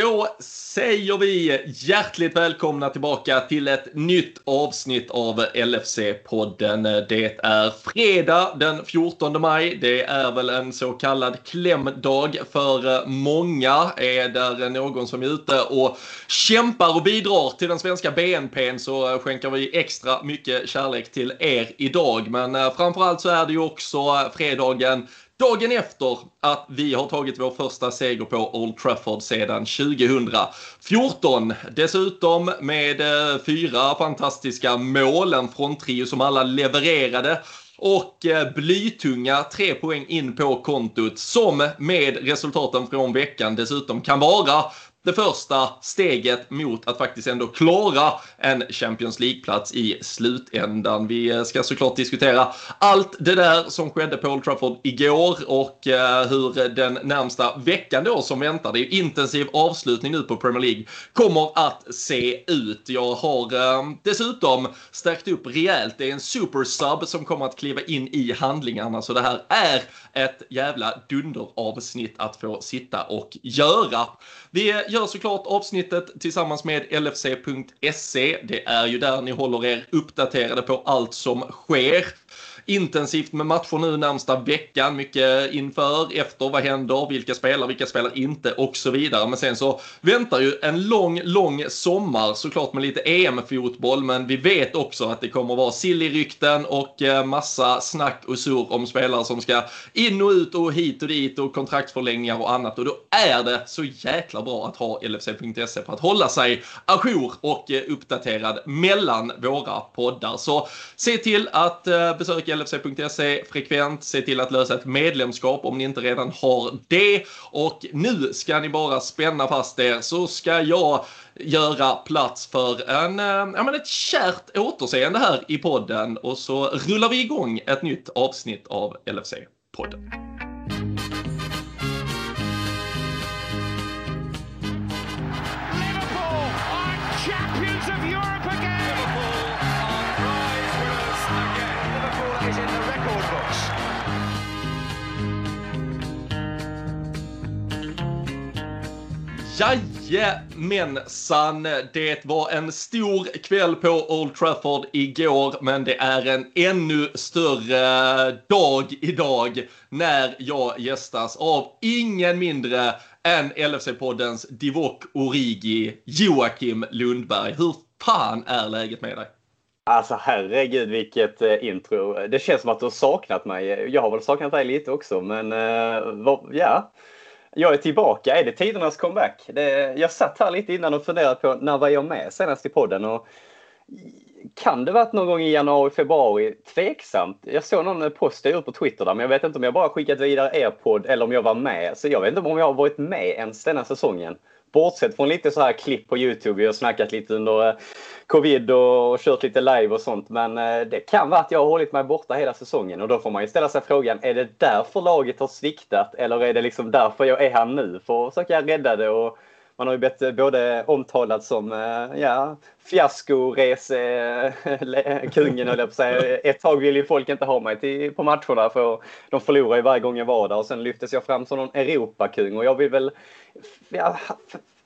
Då säger vi hjärtligt välkomna tillbaka till ett nytt avsnitt av LFC-podden. Det är fredag den 14 maj. Det är väl en så kallad klämdag för många. Är det någon som är ute och kämpar och bidrar till den svenska BNPn så skänker vi extra mycket kärlek till er idag. Men eh, framförallt så är det ju också fredagen Dagen efter att vi har tagit vår första seger på Old Trafford sedan 2014. Dessutom med eh, fyra fantastiska mål, en fronttrio som alla levererade och eh, blytunga tre poäng in på kontot som med resultaten från veckan dessutom kan vara det första steget mot att faktiskt ändå klara en Champions League-plats i slutändan. Vi eh, ska såklart diskutera allt det där som skedde på Old Trafford igår och eh, hur den närmsta veckan då som väntar, det är ju intensiv avslutning nu på Premier League, kommer att se ut. Jag har eh, dessutom stärkt upp rejält. Det är en supersub som kommer att kliva in i handlingarna så det här är ett jävla dunderavsnitt att få sitta och göra. Vi gör såklart avsnittet tillsammans med LFC.se. Det är ju där ni håller er uppdaterade på allt som sker intensivt med matcher nu närmsta veckan. Mycket inför, efter, vad händer, vilka spelar, vilka spelar inte och så vidare. Men sen så väntar ju en lång, lång sommar såklart med lite EM-fotboll. Men vi vet också att det kommer vara sill-rykten och eh, massa snack och surr om spelare som ska in och ut och hit och dit och kontraktsförlängningar och annat. Och då är det så jäkla bra att ha LFC.se för att hålla sig ajour och eh, uppdaterad mellan våra poddar. Så se till att eh, besöka LFC.se frekvent. Se till att lösa ett medlemskap om ni inte redan har det. Och nu ska ni bara spänna fast er så ska jag göra plats för en, eh, ja, men ett kärt återseende här i podden och så rullar vi igång ett nytt avsnitt av LFC-podden. Jajamensan, det var en stor kväll på Old Trafford igår, men det är en ännu större dag idag när jag gästas av ingen mindre än LFC-poddens Divok Origi, Joakim Lundberg. Hur fan är läget med dig? Alltså herregud vilket eh, intro. Det känns som att du har saknat mig. Jag har väl saknat dig lite också, men eh, ja jag är tillbaka. Är det tidernas comeback? Det, jag satt här lite innan och funderade på när var jag med senast i podden? Och kan det varit någon gång i januari, februari? Tveksamt. Jag såg någon post jag på Twitter där, men jag vet inte om jag bara skickat vidare er podd eller om jag var med. Så jag vet inte om jag har varit med ens denna säsongen. Bortsett från lite så här klipp på Youtube. Vi har snackat lite under eh, covid och kört lite live och sånt. Men eh, det kan vara att jag har hållit mig borta hela säsongen och då får man ju ställa sig frågan, är det därför laget har sviktat eller är det liksom därför jag är här nu för att försöka rädda det? Och man har ju blivit eh, både omtalad som eh, ja, fiaskoresekungen eh, höll jag på att säga. Ett tag ville ju folk inte ha mig till, på matcherna för de förlorar ju varje gång jag var där och sen lyftes jag fram som någon Europakung och jag vill väl ja,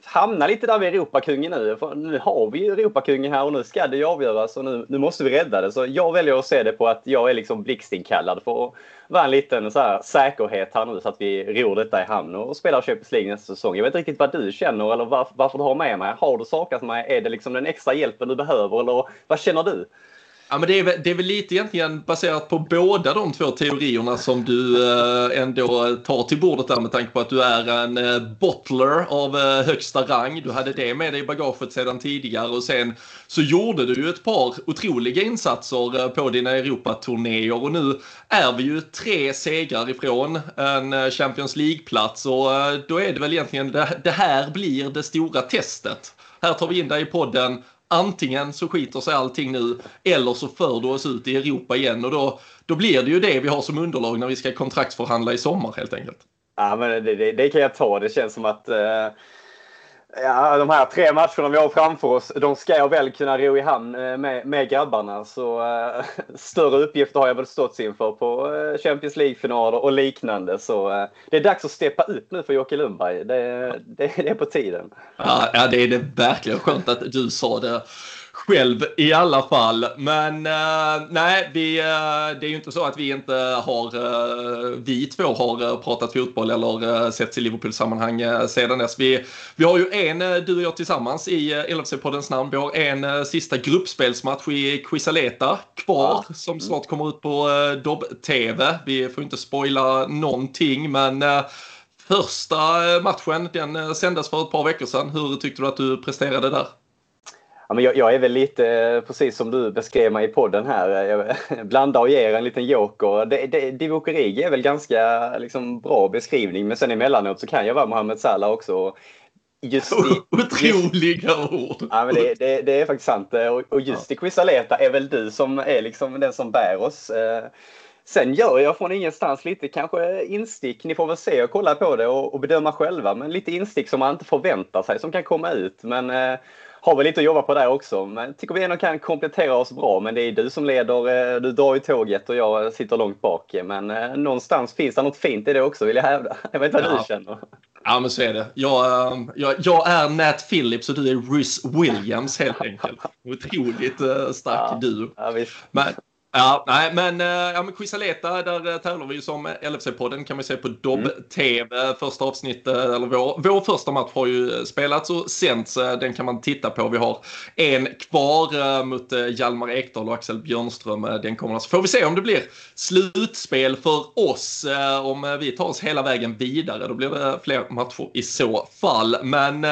hamna lite där vid Europakungen nu. För nu har vi ju Europakungen här och nu ska det ju avgöras och nu, nu måste vi rädda det. Så jag väljer att se det på att jag är liksom blixtinkallad för att vara en liten så här, säkerhet här nu så att vi ror detta i hamn och spelar Champions League nästa säsong. Jag vet inte riktigt vad du känner eller varför, varför du har med mig. Har du saknat mig? Är det liksom den extra hjälpen du behöver eller vad känner du? Ja, men det är, det är väl lite egentligen baserat på båda de två teorierna som du eh, ändå eh, tar till bordet där med tanke på att du är en eh, bottler av eh, högsta rang. Du hade det med dig i bagaget sedan tidigare och sen så gjorde du ju ett par otroliga insatser eh, på dina Europaturnéer och nu är vi ju tre segrar ifrån en eh, Champions League-plats och då är det väl egentligen det, det här blir det stora testet. Här tar vi in dig i podden antingen så skiter sig allting nu eller så för du oss ut i Europa igen och då, då blir det ju det vi har som underlag när vi ska kontraktsförhandla i sommar helt enkelt. Ja, men det, det, det kan jag ta. Det känns som att eh, Ja, de här tre matcherna vi har framför oss, de ska jag väl kunna ro i hamn eh, med, med grabbarna. Så äh, större uppgifter har jag väl stått inför på äh, Champions League-finaler och liknande. Så äh, det är dags att steppa upp nu för Jocke Lundberg. Det, det, det är på tiden. Ja, det är det verkligen skönt att du sa det själv i alla fall. Men uh, nej, vi, uh, det är ju inte så att vi inte har, uh, vi två har pratat fotboll eller uh, sett i Liverpool-sammanhang sedan dess. Vi, vi har ju en, du och jag tillsammans i LFC-poddens namn, vi har en sista gruppspelsmatch i Quisaleta kvar ja. som snart kommer ut på Dobb-TV. Vi får inte spoila någonting men Första matchen den sändes för ett par veckor sedan. Hur tyckte du att du presterade där? Ja, men jag, jag, är väl lite eh, precis som du beskrev mig i podden här. Jag blandar och ger en liten joker. Divock är väl ganska liksom, bra beskrivning men sen emellanåt så kan jag vara Mohamed Salah också. Just i, Otroliga just, ord! Ja, men det, det, det, är faktiskt sant. Och, och just ja. i Quisaleta är väl du som är liksom den som bär oss. Eh, sen gör jag från ingenstans lite kanske instick. Ni får väl se och kolla på det och, och bedöma själva. Men lite instick som man inte förväntar sig som kan komma ut. Men eh, har väl lite att jobba på där också. Men tycker vi ändå kan komplettera oss bra. Men det är du som leder. Eh, du drar i tåget och jag sitter långt bak. Men eh, någonstans finns det något fint i det också vill jag hävda. Jag vet inte vad ja. du känner. Ja men så är det. Jag, ehm, jag, jag är Nat Phillips och du är Rhys Williams helt enkelt. Otroligt uh, stark ja, duo. Ja, men, Ja, nej, men, eh, ja, men Quisaleta, där eh, tävlar vi som LFC-podden kan man se på Dobb-TV. Mm. Första avsnittet, eller vår, vår första match har ju spelats och sänts. Eh, den kan man titta på. Vi har en kvar mot Hjalmar Ekdal och Axel Björnström. Den kommer så får vi se om det blir slutspel för oss. Om vi tar oss hela vägen vidare, då blir det fler matcher i så fall. Men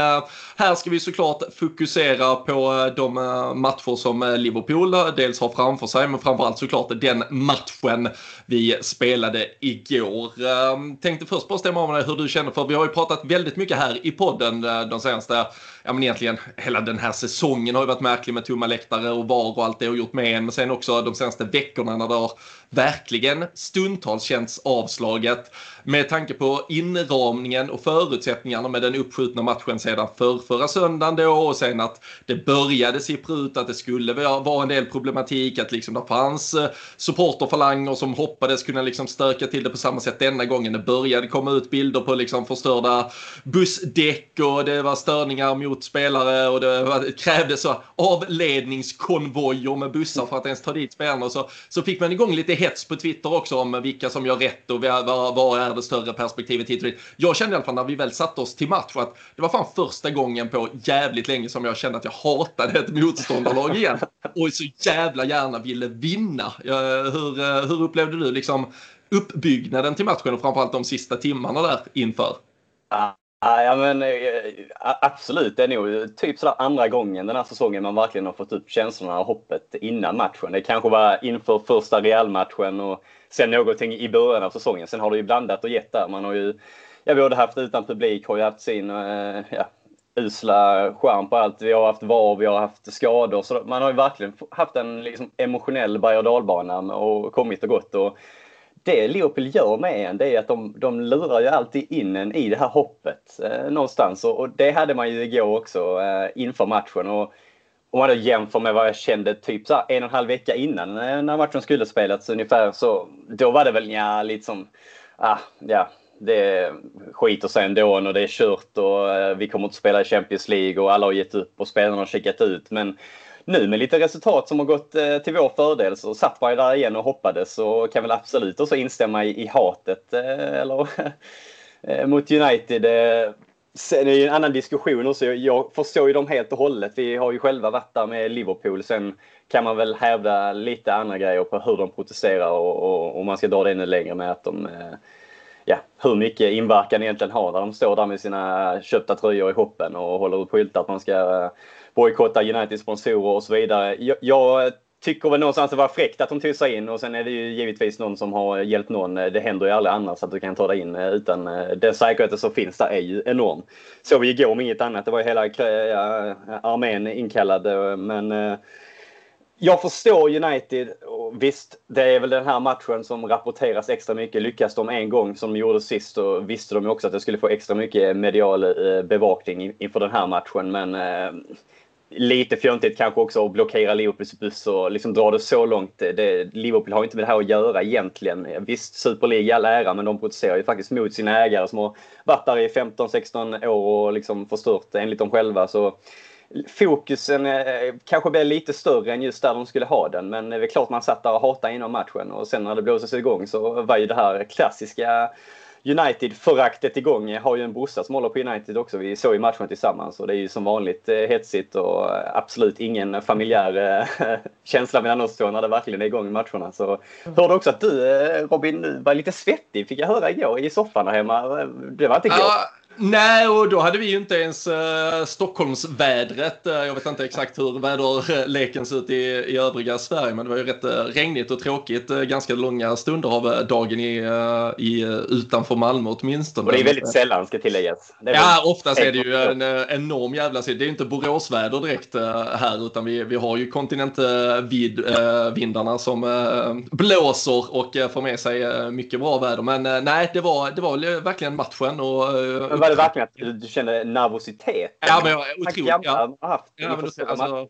här ska vi såklart fokusera på de matcher som Liverpool dels har framför sig, men framförallt framförallt såklart den matchen vi spelade igår. Ehm, tänkte först bara stämma av dig hur du känner för vi har ju pratat väldigt mycket här i podden eh, de senaste, ja men egentligen hela den här säsongen har ju varit märklig med tomma läktare och VAR och allt det har gjort med en. Men sen också de senaste veckorna när det har verkligen stundtals känts avslaget med tanke på inramningen och förutsättningarna med den uppskjutna matchen sedan för förra söndagen då och sen att det började sippra ut att det skulle vara en del problematik att liksom det fanns eh, supporterfalanger som hoppades kunna liksom stöka till det på samma sätt denna gången. Det började komma ut bilder på liksom förstörda bussdäck och det var störningar mot spelare och det, var, krävdes avledningskonvojer med bussar för att ens ta dit spelarna. Och så, så fick man igång lite hets på Twitter också om vilka som gör rätt och vad, är det större perspektivet hit och dit. Jag kände i alla fall när vi väl satte oss till match att det var fan första gången på jävligt länge som jag kände att jag hatade ett motståndarlag igen. Och så jävla gärna ville vinna. Hur, eh, hur upplevde du liksom uppbyggnaden till matchen och framförallt de sista timmarna där inför? Ah, Ja, men eh, absolut. Det är nog typ sådär andra gången den här säsongen man verkligen har fått upp känslorna och hoppet innan matchen. Det kanske var inför första Real-matchen och sen någonting i början av säsongen. Sen har det ju blandat och gett där. Man har ju, ja, både haft utan publik, har ju haft sin eh, ja, usla charm på allt. Vi har haft VAR, vi har haft skador. Så man har ju verkligen haft en liksom, emotionell berg och dalbana och kommit och gått. Och det Leopold gör med en, det är att de, de lurar ju alltid in en i det här hoppet eh, någonstans. Och, och, det hade man ju igår också eh, inför matchen. Och, om man då jämför med vad jag kände typ så en och en halv vecka innan eh, när matchen skulle spelats ungefär så då var det väl ja, lite som, ah, ja, det skiter sig ändå och det är kört och eh, vi kommer inte spela i Champions League och alla har gett upp och spelarna har checkat ut. Men nu med lite resultat som har gått eh, till vår fördel så satt man ju där igen och hoppades och kan väl absolut också instämma i, i hatet eh, eller, eh, mot United. Sen är det en annan diskussion också. Jag förstår ju dem helt och hållet. Vi har ju själva varit där med Liverpool. Sen kan man väl hävda lite andra grejer på hur de protesterar och, och, man ska dra det ännu längre med att de ja, hur mycket inverkan egentligen har när de står där med sina köpta tröjor i hoppen och håller upp skyltar att man ska bojkottar bojkotta Uniteds sponsorer och så vidare. Jag, jag tycker väl någonstans det var fräckt att de tog sig in och sen är det ju givetvis någon som har hjälpt någon. Det händer ju aldrig annars att du kan ta dig in eh, utan eh, den säkerheten som finns där är ju enorm. Såg vi igår om inget annat. Det var ju hela ja, armén inkallad men Jag förstår United. Och visst, det är väl den här matchen som rapporteras extra mycket. Lyckas de en gång som de gjorde sist så visste de också att det skulle få extra mycket medial bevakning inför den här matchen. Men eh, lite fjöntigt kanske också att blockera Liverpools buss och liksom dra det så långt. Det, Liverpool har inte med det här att göra egentligen. Visst, Super League i all ära, men de protesterar ju faktiskt mot sina ägare som har varit där i 15-16 år och liksom förstört enligt dem själva. Så fokusen eh, kanske blev lite större än just där de skulle ha den. Men det är klart man satt där och hatade inom matchen och sen när det blåses igång så var ju det här klassiska United-föraktet igång. Jag har ju en brorsa som håller på United också. Vi såg ju matchen tillsammans och det är ju som vanligt eh, hetsigt och absolut ingen familjär eh, känsla mellan oss två när det verkligen är igång i matcherna. Så hörde också att du Robin var lite svettig fick jag höra igår i soffan där hemma. Det var inte gott. Ja, Nej, och då hade vi ju inte ens uh, Stockholmsvädret. Uh, jag vet inte exakt hur väderleken ser ut i, i övriga Sverige, men det var ju rätt uh, regnigt och tråkigt uh, ganska långa stunder av dagen i, i, utanför Malmö åtminstone. Och det är väldigt sällan ska tilläggas. ja, oftast är det ju en enorm jävla Det är ju inte Boråsväder direkt här, utan vi, vi har ju kontinentvindarna som blåser och får med sig mycket bra väder. Men nej, det var, det var verkligen matchen. Och, det verkligen att du kände nervositet? Ja, men jag otroligt. Ja. Haft, ja, men du, alltså,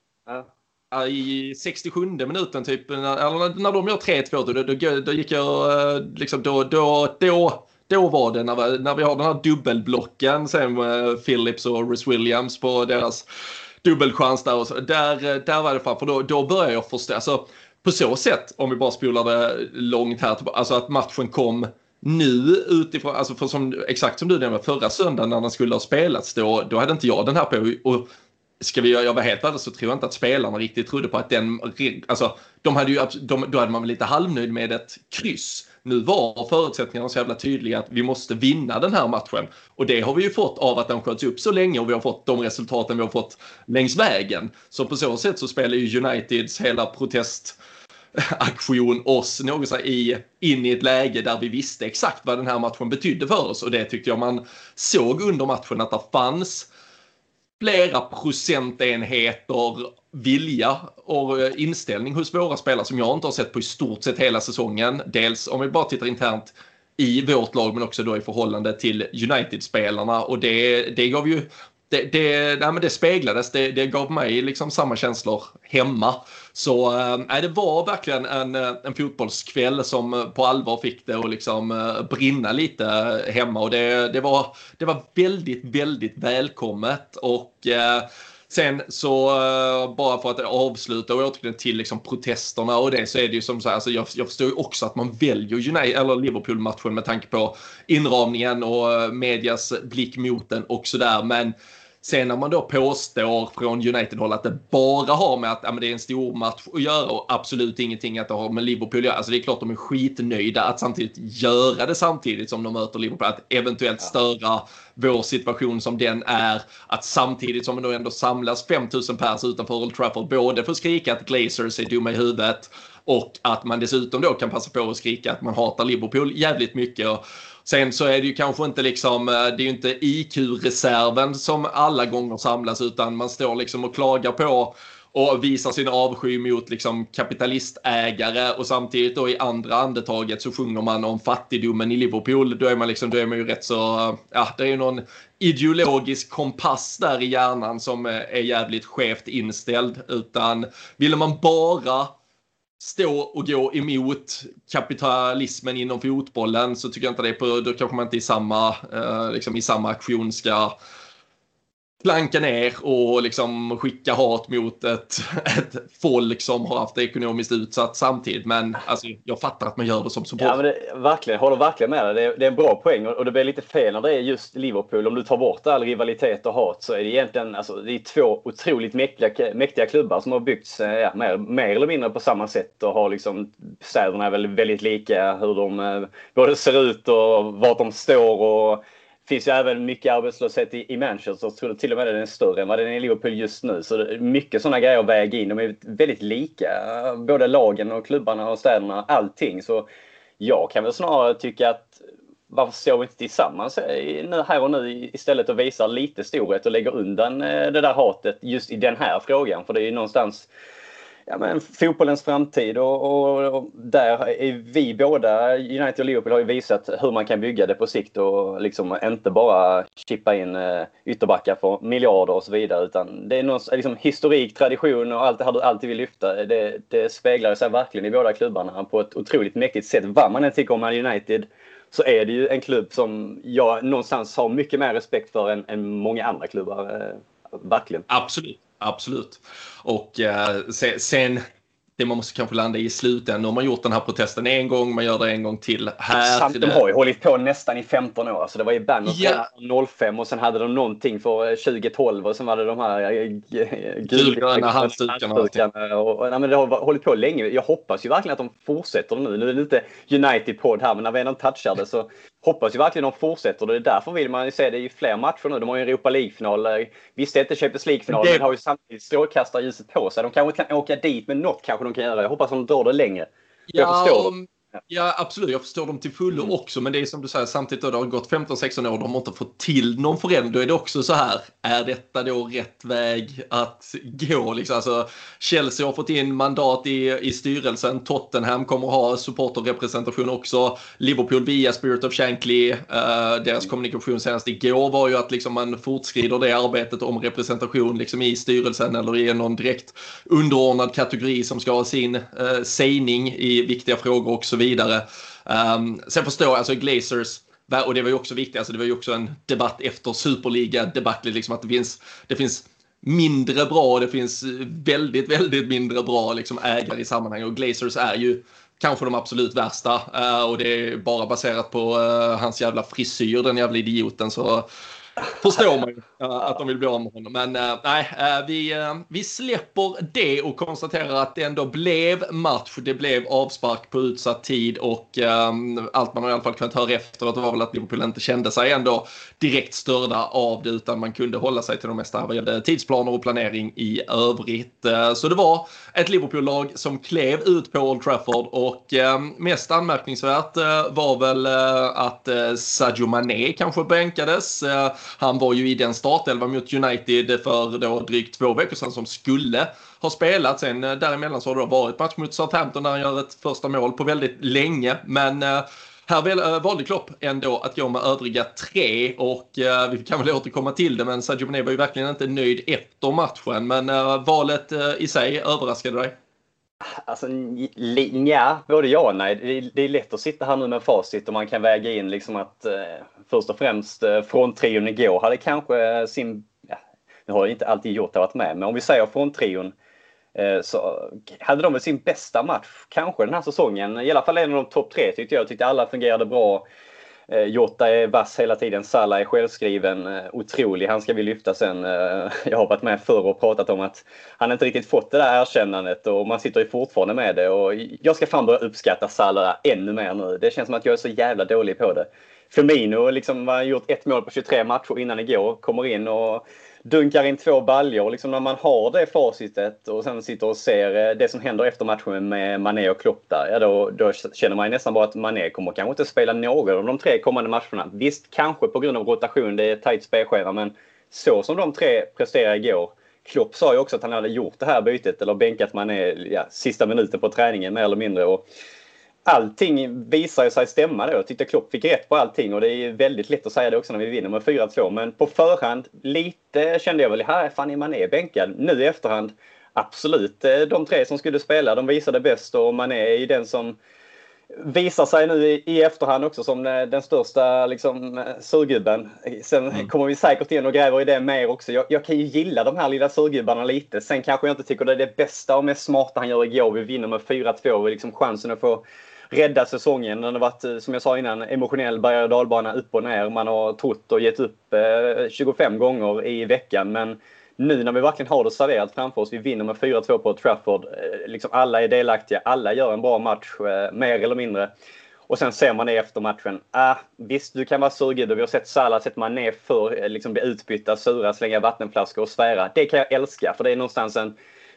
ja. I 67 minuten typ, eller när de gör 3-2, då, då, då gick jag eh, liksom, då, då, då, då var det när vi, när vi har den här dubbelblocken sen med Phillips och Rhys Williams på deras dubbelchans där och så. Där, eh, där var det fan, för då, då började jag förstå, alltså på så sätt, om vi bara spolade långt här, alltså att matchen kom nu utifrån, alltså för som, exakt som du nämnde förra söndagen när den skulle ha spelats då, då hade inte jag den här på. Och ska vi jag vara helt ärlig så tror jag inte att spelarna riktigt trodde på att den, alltså de hade ju, de, då hade man väl lite halvnöjd med ett kryss. Nu var förutsättningarna så jävla tydliga att vi måste vinna den här matchen. Och det har vi ju fått av att den sköts upp så länge och vi har fått de resultaten vi har fått längs vägen. Så på så sätt så spelar ju Uniteds hela protest aktion oss något i, in i ett läge där vi visste exakt vad den här matchen betydde för oss och det tyckte jag man såg under matchen att det fanns flera procentenheter vilja och eh, inställning hos våra spelare som jag inte har sett på i stort sett hela säsongen. Dels om vi bara tittar internt i vårt lag men också då i förhållande till United-spelarna och det, det gav ju det, det, nej, men det speglades, det, det gav mig liksom samma känslor hemma. Så äh, det var verkligen en, eh, en fotbollskväll som eh, på allvar fick det att liksom äh, brinna lite hemma och det, det, var, det var väldigt, väldigt välkommet och äh, Sen så bara för att avsluta och återknyta till liksom protesterna och det så är det ju som så här, alltså jag, jag förstår ju också att man väljer United, eller Liverpool-matchen med tanke på inramningen och medias blick mot den och sådär. Men Sen när man då påstår från United-håll att det bara har med att ja, det är en stor match att göra och absolut ingenting att det har med Liverpool att göra. Alltså det är klart de är skitnöjda att samtidigt göra det samtidigt som de möter Liverpool. Att eventuellt störa vår situation som den är. Att samtidigt som då ändå samlas 5000 pers utanför Old Trafford både för att skrika att Glazers är dumma i huvudet och att man dessutom då kan passa på att skrika att man hatar Liverpool jävligt mycket. Och Sen så är det ju kanske inte liksom, eh, det är ju inte IQ-reserven som alla gånger samlas utan man står liksom och klagar på och visar sin avsky mot liksom kapitalistägare och samtidigt då i andra andetaget så sjunger man om fattigdomen i Liverpool. Då är man liksom, då är man ju rätt så, eh, ja, det är ju någon ideologisk kompass där i hjärnan som eh, är jävligt skevt inställd. Utan ville man bara stå och gå emot kapitalismen inom fotbollen så tycker jag inte det är på, då kanske man inte i samma, eh, liksom i samma aktion ska planka ner och liksom skicka hat mot ett, ett folk som har haft det ekonomiskt utsatt samtidigt. Men alltså, jag fattar att man gör det som support. Ja, men det, verkligen, jag håller verkligen med dig. Det, är, det är en bra poäng och, det blir lite fel när det är just Liverpool. Om du tar bort all rivalitet och hat så är det egentligen alltså, det är två otroligt mäktiga, mäktiga klubbar som har byggts eh, ja, mer, mer eller mindre på samma sätt och har liksom städerna är väl väldigt lika hur de eh, både ser ut och vart de står och finns ju även mycket arbetslöshet i, i Manchester. Jag tror till och med den är större än vad den är i Liverpool just nu. Så mycket sådana grejer att väga in. De är väldigt lika, både lagen och klubbarna och städerna. Allting. Så jag kan väl snarare tycka att varför står vi inte tillsammans eh, nu, här och nu istället och visar lite storhet och lägger undan eh, det där hatet just i den här frågan? För det är ju någonstans ja, men, fotbollens framtid och, och, och, där är vi båda, United och Liverpool, har ju visat hur man kan bygga det på sikt och liksom inte bara chippa in eh, ytterbackar för miljarder och så vidare utan det är någon liksom, historik, tradition och allt det här du alltid vill lyfta. Det, det speglar sig verkligen i båda klubbarna på ett otroligt mäktigt sätt. Vad man än tycker om United så är det ju en klubb som jag någonstans har mycket mer respekt för än, än många andra klubbar. Eh, verkligen. Absolut. Absolut. Och eh, sen, det man måste kanske landa i slutändan. Har man gjort den här protesten en gång, man gör det en gång till här. Samt, de har ju hållit på nästan i 15 år. Alltså det var ju Banner ja. 05 och sen hade de någonting för 2012 och sen var det de här eh, gulgröna halsdukarna. Och, och, det har hållit på länge. Jag hoppas ju verkligen att de fortsätter nu. Nu är det inte United-podd här, men när vi ändå touchar det så hoppas ju verkligen de fortsätter. Det är därför vill man ju se det i fler matcher nu. De har ju Europa League-final. Visst, det är inte Champions League-final, det... men har ju samtidigt strålkastarljuset på sig. De kanske kan åka dit, men något kanske de kan göra. Jag hoppas att de drar det längre. Ja, jag förstår om, Ja, absolut. Jag förstår dem till fullo mm. också. Men det är som du säger, samtidigt då det har gått 15-16 år de har inte fått till någon förändring. Då är det också så här, är detta då rätt väg att gå? Liksom, alltså, Chelsea har fått in mandat i, i styrelsen. Tottenham kommer att ha supporterrepresentation också. Liverpool via Spirit of Shankly. Uh, deras kommunikation senast igår var ju att liksom, man fortskrider det arbetet om representation liksom, i styrelsen eller i någon direkt underordnad kategori som ska ha sin uh, sägning i viktiga frågor också vidare. Um, sen förstår jag, alltså Glazers, och det var ju också viktigt, alltså det var ju också en debatt efter Superliga-debaclet, liksom att det finns, det finns mindre bra, och det finns väldigt, väldigt mindre bra liksom, ägare i sammanhanget och Glazers är ju kanske de absolut värsta uh, och det är bara baserat på uh, hans jävla frisyr, den jävla idioten så förstår man ju eh, att de vill bli av med honom. Men eh, nej, eh, vi, vi släpper det och konstaterar att det ändå blev match. Det blev avspark på utsatt tid och allt man har i alla fall kunnat höra efteråt var väl att Liverpool inte kände sig ändå direkt störda av det utan man kunde hålla sig till de mesta vad gällde tidsplaner och planering i övrigt. Så det var ett Liverpool-lag som klev ut på Old Trafford och mest anmärkningsvärt var väl att Sadio Mané kanske bänkades. Han var ju i den startelva mot United för då drygt två veckor sedan som skulle ha spelat. Sen eh, däremellan så har det varit match mot Southampton där han gör ett första mål på väldigt länge. Men eh, här eh, valde Klopp ändå att gå med övriga tre och vi kan väl återkomma till det men Sadio Mané var ju verkligen inte nöjd efter matchen. Men valet i sig överraskade dig? Alltså ja, både ja och nej. Det är, lätt att sitta här nu med facit och man kan väga in liksom att eh, först och främst eh, fronttrion igår hade kanske eh, sin, ja, nu har jag inte alltid gjort det varit med, men om vi säger fronttrion eh, så hade de väl sin bästa match kanske den här säsongen. I alla fall en av de topp tre tyckte. Jag tyckte alla fungerade bra. Eh, Jota är vass hela tiden. Salah är självskriven. Eh, otrolig. Han ska vi lyfta sen. Eh, jag har varit med förr och pratat om att han inte riktigt fått det där erkännandet och man sitter ju fortfarande med det. Och jag ska fan börja uppskatta Salah ännu mer nu. Det känns som att jag är så jävla dålig på det. Firmino liksom har gjort ett mål på 23 matcher innan igår. Kommer in och dunkar in två baljor. Liksom när man har det facitet och sen sitter och ser eh, det som händer efter matchen med Mané och Klopp där. Ja, då, då känner man nästan bara att Mané kommer kanske inte spela någon av de tre kommande matcherna. Visst, kanske på grund av rotation. Det är ett tajt spelschema. Men så som de tre presterade igår. Klopp sa ju också att han hade gjort det här bytet eller bänkat Mané ja, sista minuten på träningen mer eller mindre. Och allting visar sig stämma då. Jag tyckte Klopp fick rätt på allting och det är väldigt lätt att säga det också när vi vinner med 4-2. Men på förhand lite kände jag väl, här är fan Mané bänkad. Nu i efterhand, absolut. Eh, de tre som skulle spela, de visade bäst och Mané är ju den som visar sig nu i, i efterhand också som eh, den största liksom, eh, surgubben. Sen mm. kommer vi säkert in och gräver i det mer också. Jag, jag, kan ju gilla de här lilla surgubbarna lite. Sen kanske jag inte tycker det är det bästa och mest smarta han gör igår. Vi vinner med 4-2 och liksom chansen att få rädda säsongen. Den har varit, eh, som jag sa innan, emotionell berg och dalbana upp och ner. Man har trott och gett upp eh, 25 gånger i veckan. Men nu när vi verkligen har det serverat framför oss, vi vinner med 4-2 på Trafford. Eh, liksom alla är delaktiga, alla gör en bra match, mer eller mindre. Och sen ser man det efter matchen. Ah, visst, du kan vara surgubbe. Vi har sett Salah, sett Mané för liksom bli utbytta, sura, slänga vattenflaskor och svära. Det kan jag älska, för det är någonstans en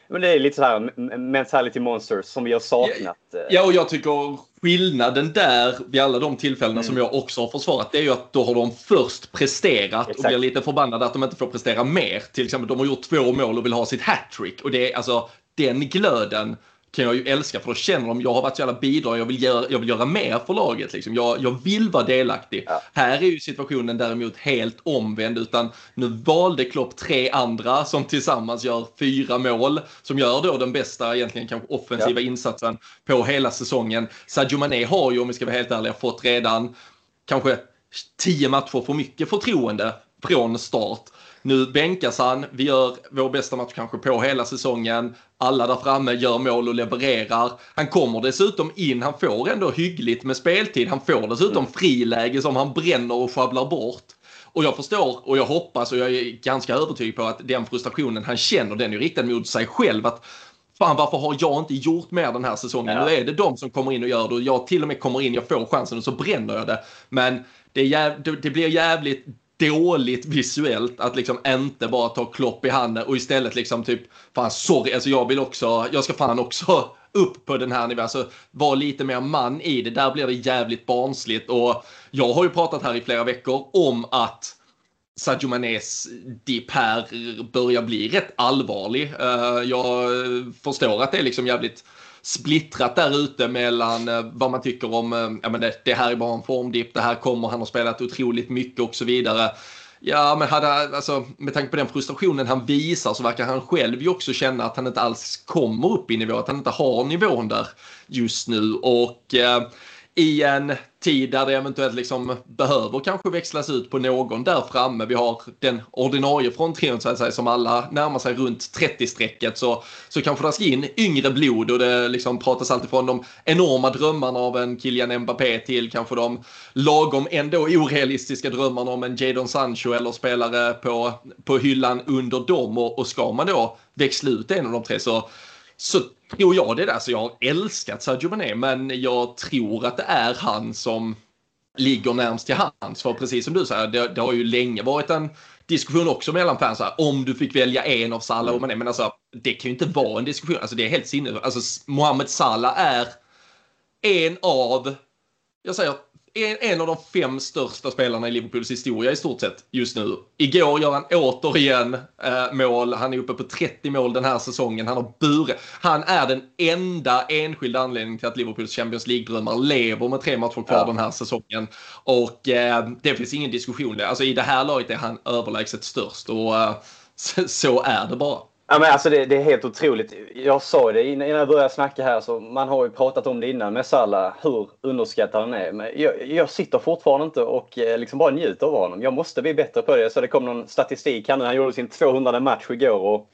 men det är lite så här mentality monsters som vi har saknat. Ja, ja och jag tycker skillnaden där vid alla de tillfällena mm. som jag också har försvarat det är ju att då har de först presterat Exakt. och blir lite förbannade att de inte får prestera mer. Till exempel de har gjort två mål och vill ha sitt hattrick och det är alltså den glöden kan jag ju älska för då känner de jag har varit så jävla bidrag, jag vill göra, jag vill göra mer för laget. Liksom. Jag, jag vill vara delaktig. Ja. Här är ju situationen däremot helt omvänd utan nu valde Klopp tre andra som tillsammans gör fyra mål som gör då den bästa egentligen kanske offensiva ja. insatsen på hela säsongen. Sadio Mané har ju om vi ska vara helt ärliga fått redan kanske tio matcher för mycket förtroende från start. Nu bänkas han, vi gör vår bästa match kanske på hela säsongen. Alla där framme gör mål och levererar. Han kommer dessutom in, han får ändå hyggligt med speltid. Han får dessutom mm. friläge som han bränner och sjabblar bort. Och jag förstår och jag hoppas och jag är ganska övertygad på att den frustrationen han känner den är riktad mot sig själv. Att Fan varför har jag inte gjort mer den här säsongen? Ja. Nu är det de som kommer in och gör det och jag till och med kommer in, jag får chansen och så bränner jag det. Men det, jäv, det, det blir jävligt dåligt visuellt att liksom inte bara ta Klopp i handen och istället liksom typ, fan sorry, alltså jag vill också, jag ska fan också upp på den här nivån. Alltså var lite mer man i det. Där blir det jävligt barnsligt och jag har ju pratat här i flera veckor om att Sadio Manés dipp här börjar bli rätt allvarlig. Eh, jag förstår att det är liksom jävligt splittrat där ute mellan eh, vad man tycker om, eh, ja men det, det här är bara en formdipp, det här kommer, han har spelat otroligt mycket och så vidare. Ja, men hade, alltså, med tanke på den frustrationen han visar så verkar han själv ju också känna att han inte alls kommer upp i nivå, att han inte har nivån där just nu. Och eh, i en tid där det eventuellt liksom behöver kanske växlas ut på någon där framme. Vi har den ordinarie fronttrion så att säga som alla närmar sig runt 30-strecket så, så kanske det ska in yngre blod och det liksom pratas alltifrån de enorma drömmarna av en Kylian Mbappé till kanske de lagom ändå orealistiska drömmarna om en Jadon Sancho eller spelare på, på hyllan under dem och, och ska man då växla ut en av de tre så så tror jag det där. Så jag har älskat Sadio Mané, men jag tror att det är han som ligger närmst till hands. För precis som du säger, det, det har ju länge varit en diskussion också mellan fans här, om du fick välja en av Salah och Mané. Men alltså, det kan ju inte vara en diskussion. Alltså det är helt sinnes. Alltså Mohamed Salah är en av, jag säger en, en av de fem största spelarna i Liverpools historia i stort sett just nu. Igår gör han återigen eh, mål. Han är uppe på 30 mål den här säsongen. Han har burit. Han är den enda enskilda anledningen till att Liverpools Champions League-drömmar lever med tre matcher kvar ja. den här säsongen. Och eh, det finns ingen diskussion. Alltså i det här laget är han överlägset störst och eh, så, så är det bara. Ja, men alltså det, det, är helt otroligt. Jag sa det innan jag började snacka här, så man har ju pratat om det innan med Salah, hur underskattad han är. Men jag, jag sitter fortfarande inte och eh, liksom bara njuter av honom. Jag måste bli bättre på det. Så det kom någon statistik här nu. Han gjorde sin 200 match igår och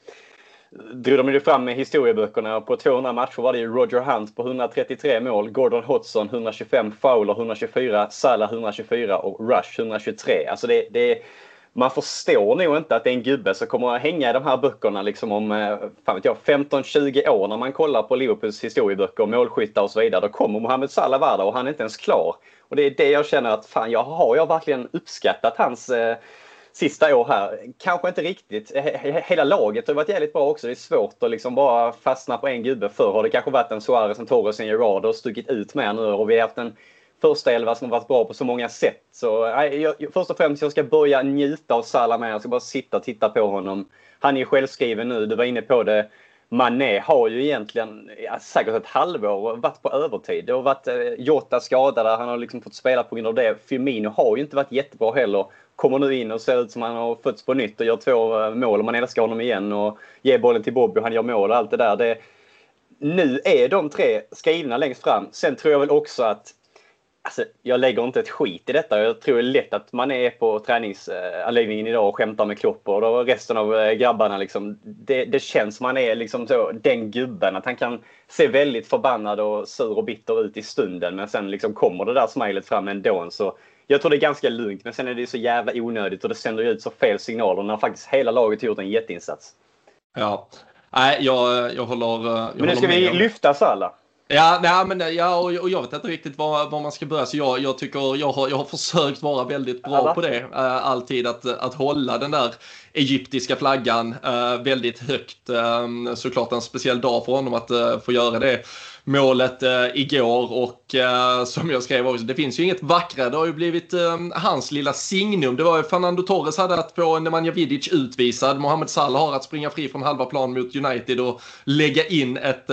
drog de ju fram med historieböckerna. På 200 matcher var det ju Roger Hunt på 133 mål, Gordon Hodgson 125, Fowler 124, Salah 124 och Rush 123. Alltså det, det är man förstår nog inte att det är en gubbe som kommer att hänga i de här böckerna liksom om eh, fan vet jag, 15-20 år när man kollar på Liverpools historieböcker, målskyttar och så vidare. Då kommer Mohamed Salah vara där och han är inte ens klar. Och det är det jag känner att fan, jag har jag verkligen uppskattat hans eh, sista år här. Kanske inte riktigt. Hela laget har varit jävligt bra också. Det är svårt att liksom bara fastna på en gubbe. Förr har det kanske varit en Suarez, en Torres, en Gerard och stuckit ut mer nu och vi har haft en första elva som har varit bra på så många sätt. Så jag, jag, först och främst jag ska börja njuta av Salah med. Jag ska bara sitta och titta på honom. Han är självskriven nu, du var inne på det. Mané har ju egentligen ja, säkert ett halvår varit på övertid. Det har varit eh, Jota skadad, han har liksom fått spela på grund av det. Firmino har ju inte varit jättebra heller. Kommer nu in och ser ut som han har fötts på nytt och gör två eh, mål och man älskar honom igen och ger bollen till Bobby och han gör mål och allt det där. Det, nu är de tre skrivna längst fram. Sen tror jag väl också att Alltså, jag lägger inte ett skit i detta. Jag tror det är lätt att man är på träningsanläggningen idag och skämtar med Klopp och resten av eh, grabbarna. Liksom, det, det känns som man är liksom så, den gubben. Att han kan se väldigt förbannad och sur och bitter ut i stunden men sen liksom kommer det där smilet fram ändå. Så jag tror det är ganska lugnt men sen är det så jävla onödigt och det sänder ut så fel signaler när faktiskt hela laget gjort en jätteinsats. Ja, nej jag, jag håller jag Men nu ska vi lyfta Salah. Ja, nej, men, ja och, och jag vet inte riktigt var, var man ska börja. Så jag, jag tycker jag har, jag har försökt vara väldigt bra Alla. på det. Äh, alltid att, att hålla den där egyptiska flaggan äh, väldigt högt. Äh, såklart en speciell dag för honom att få göra det. Målet eh, igår och eh, som jag skrev också, det finns ju inget vackrare. Det har ju blivit eh, hans lilla signum. Det var ju Fernando Torres hade att få Nemanja Vidic utvisad. Mohamed Salah har att springa fri från halva plan mot United och lägga in ett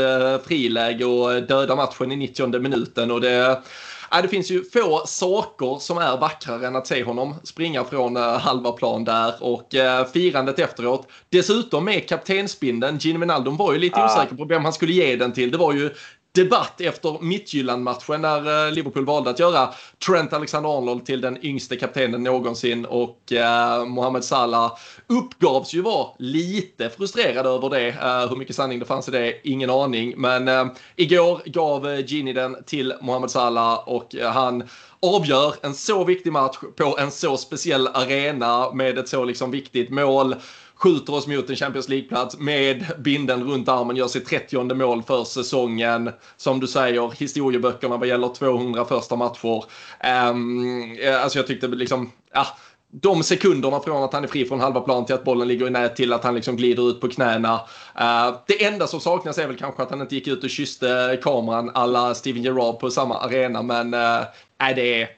friläge och döda matchen i 90 minuten. Och det, Ja, det finns ju få saker som är vackrare än att se honom springa från halva plan där och firandet efteråt. Dessutom med kaptensbindeln, Gini Wijnaldum var ju lite ah. osäker på vem han skulle ge den till. Det var ju debatt efter Midtjylland-matchen när eh, Liverpool valde att göra Trent Alexander-Arnold till den yngste kaptenen någonsin och eh, Mohamed Salah uppgavs ju vara lite frustrerad över det. Eh, hur mycket sanning det fanns i det, ingen aning. Men eh, igår gav eh, Gini den till Mohamed Salah och eh, han avgör en så viktig match på en så speciell arena med ett så liksom viktigt mål skjuter oss mot en Champions League-plats med binden runt armen, gör sitt 30 mål för säsongen. Som du säger, historieböckerna vad gäller 200 första matcher. Um, alltså jag tyckte liksom, ja, de sekunderna från att han är fri från halva plan till att bollen ligger i nät till att han liksom glider ut på knäna. Uh, det enda som saknas är väl kanske att han inte gick ut och kysste kameran alla Steven Gerrard på samma arena, men uh, det är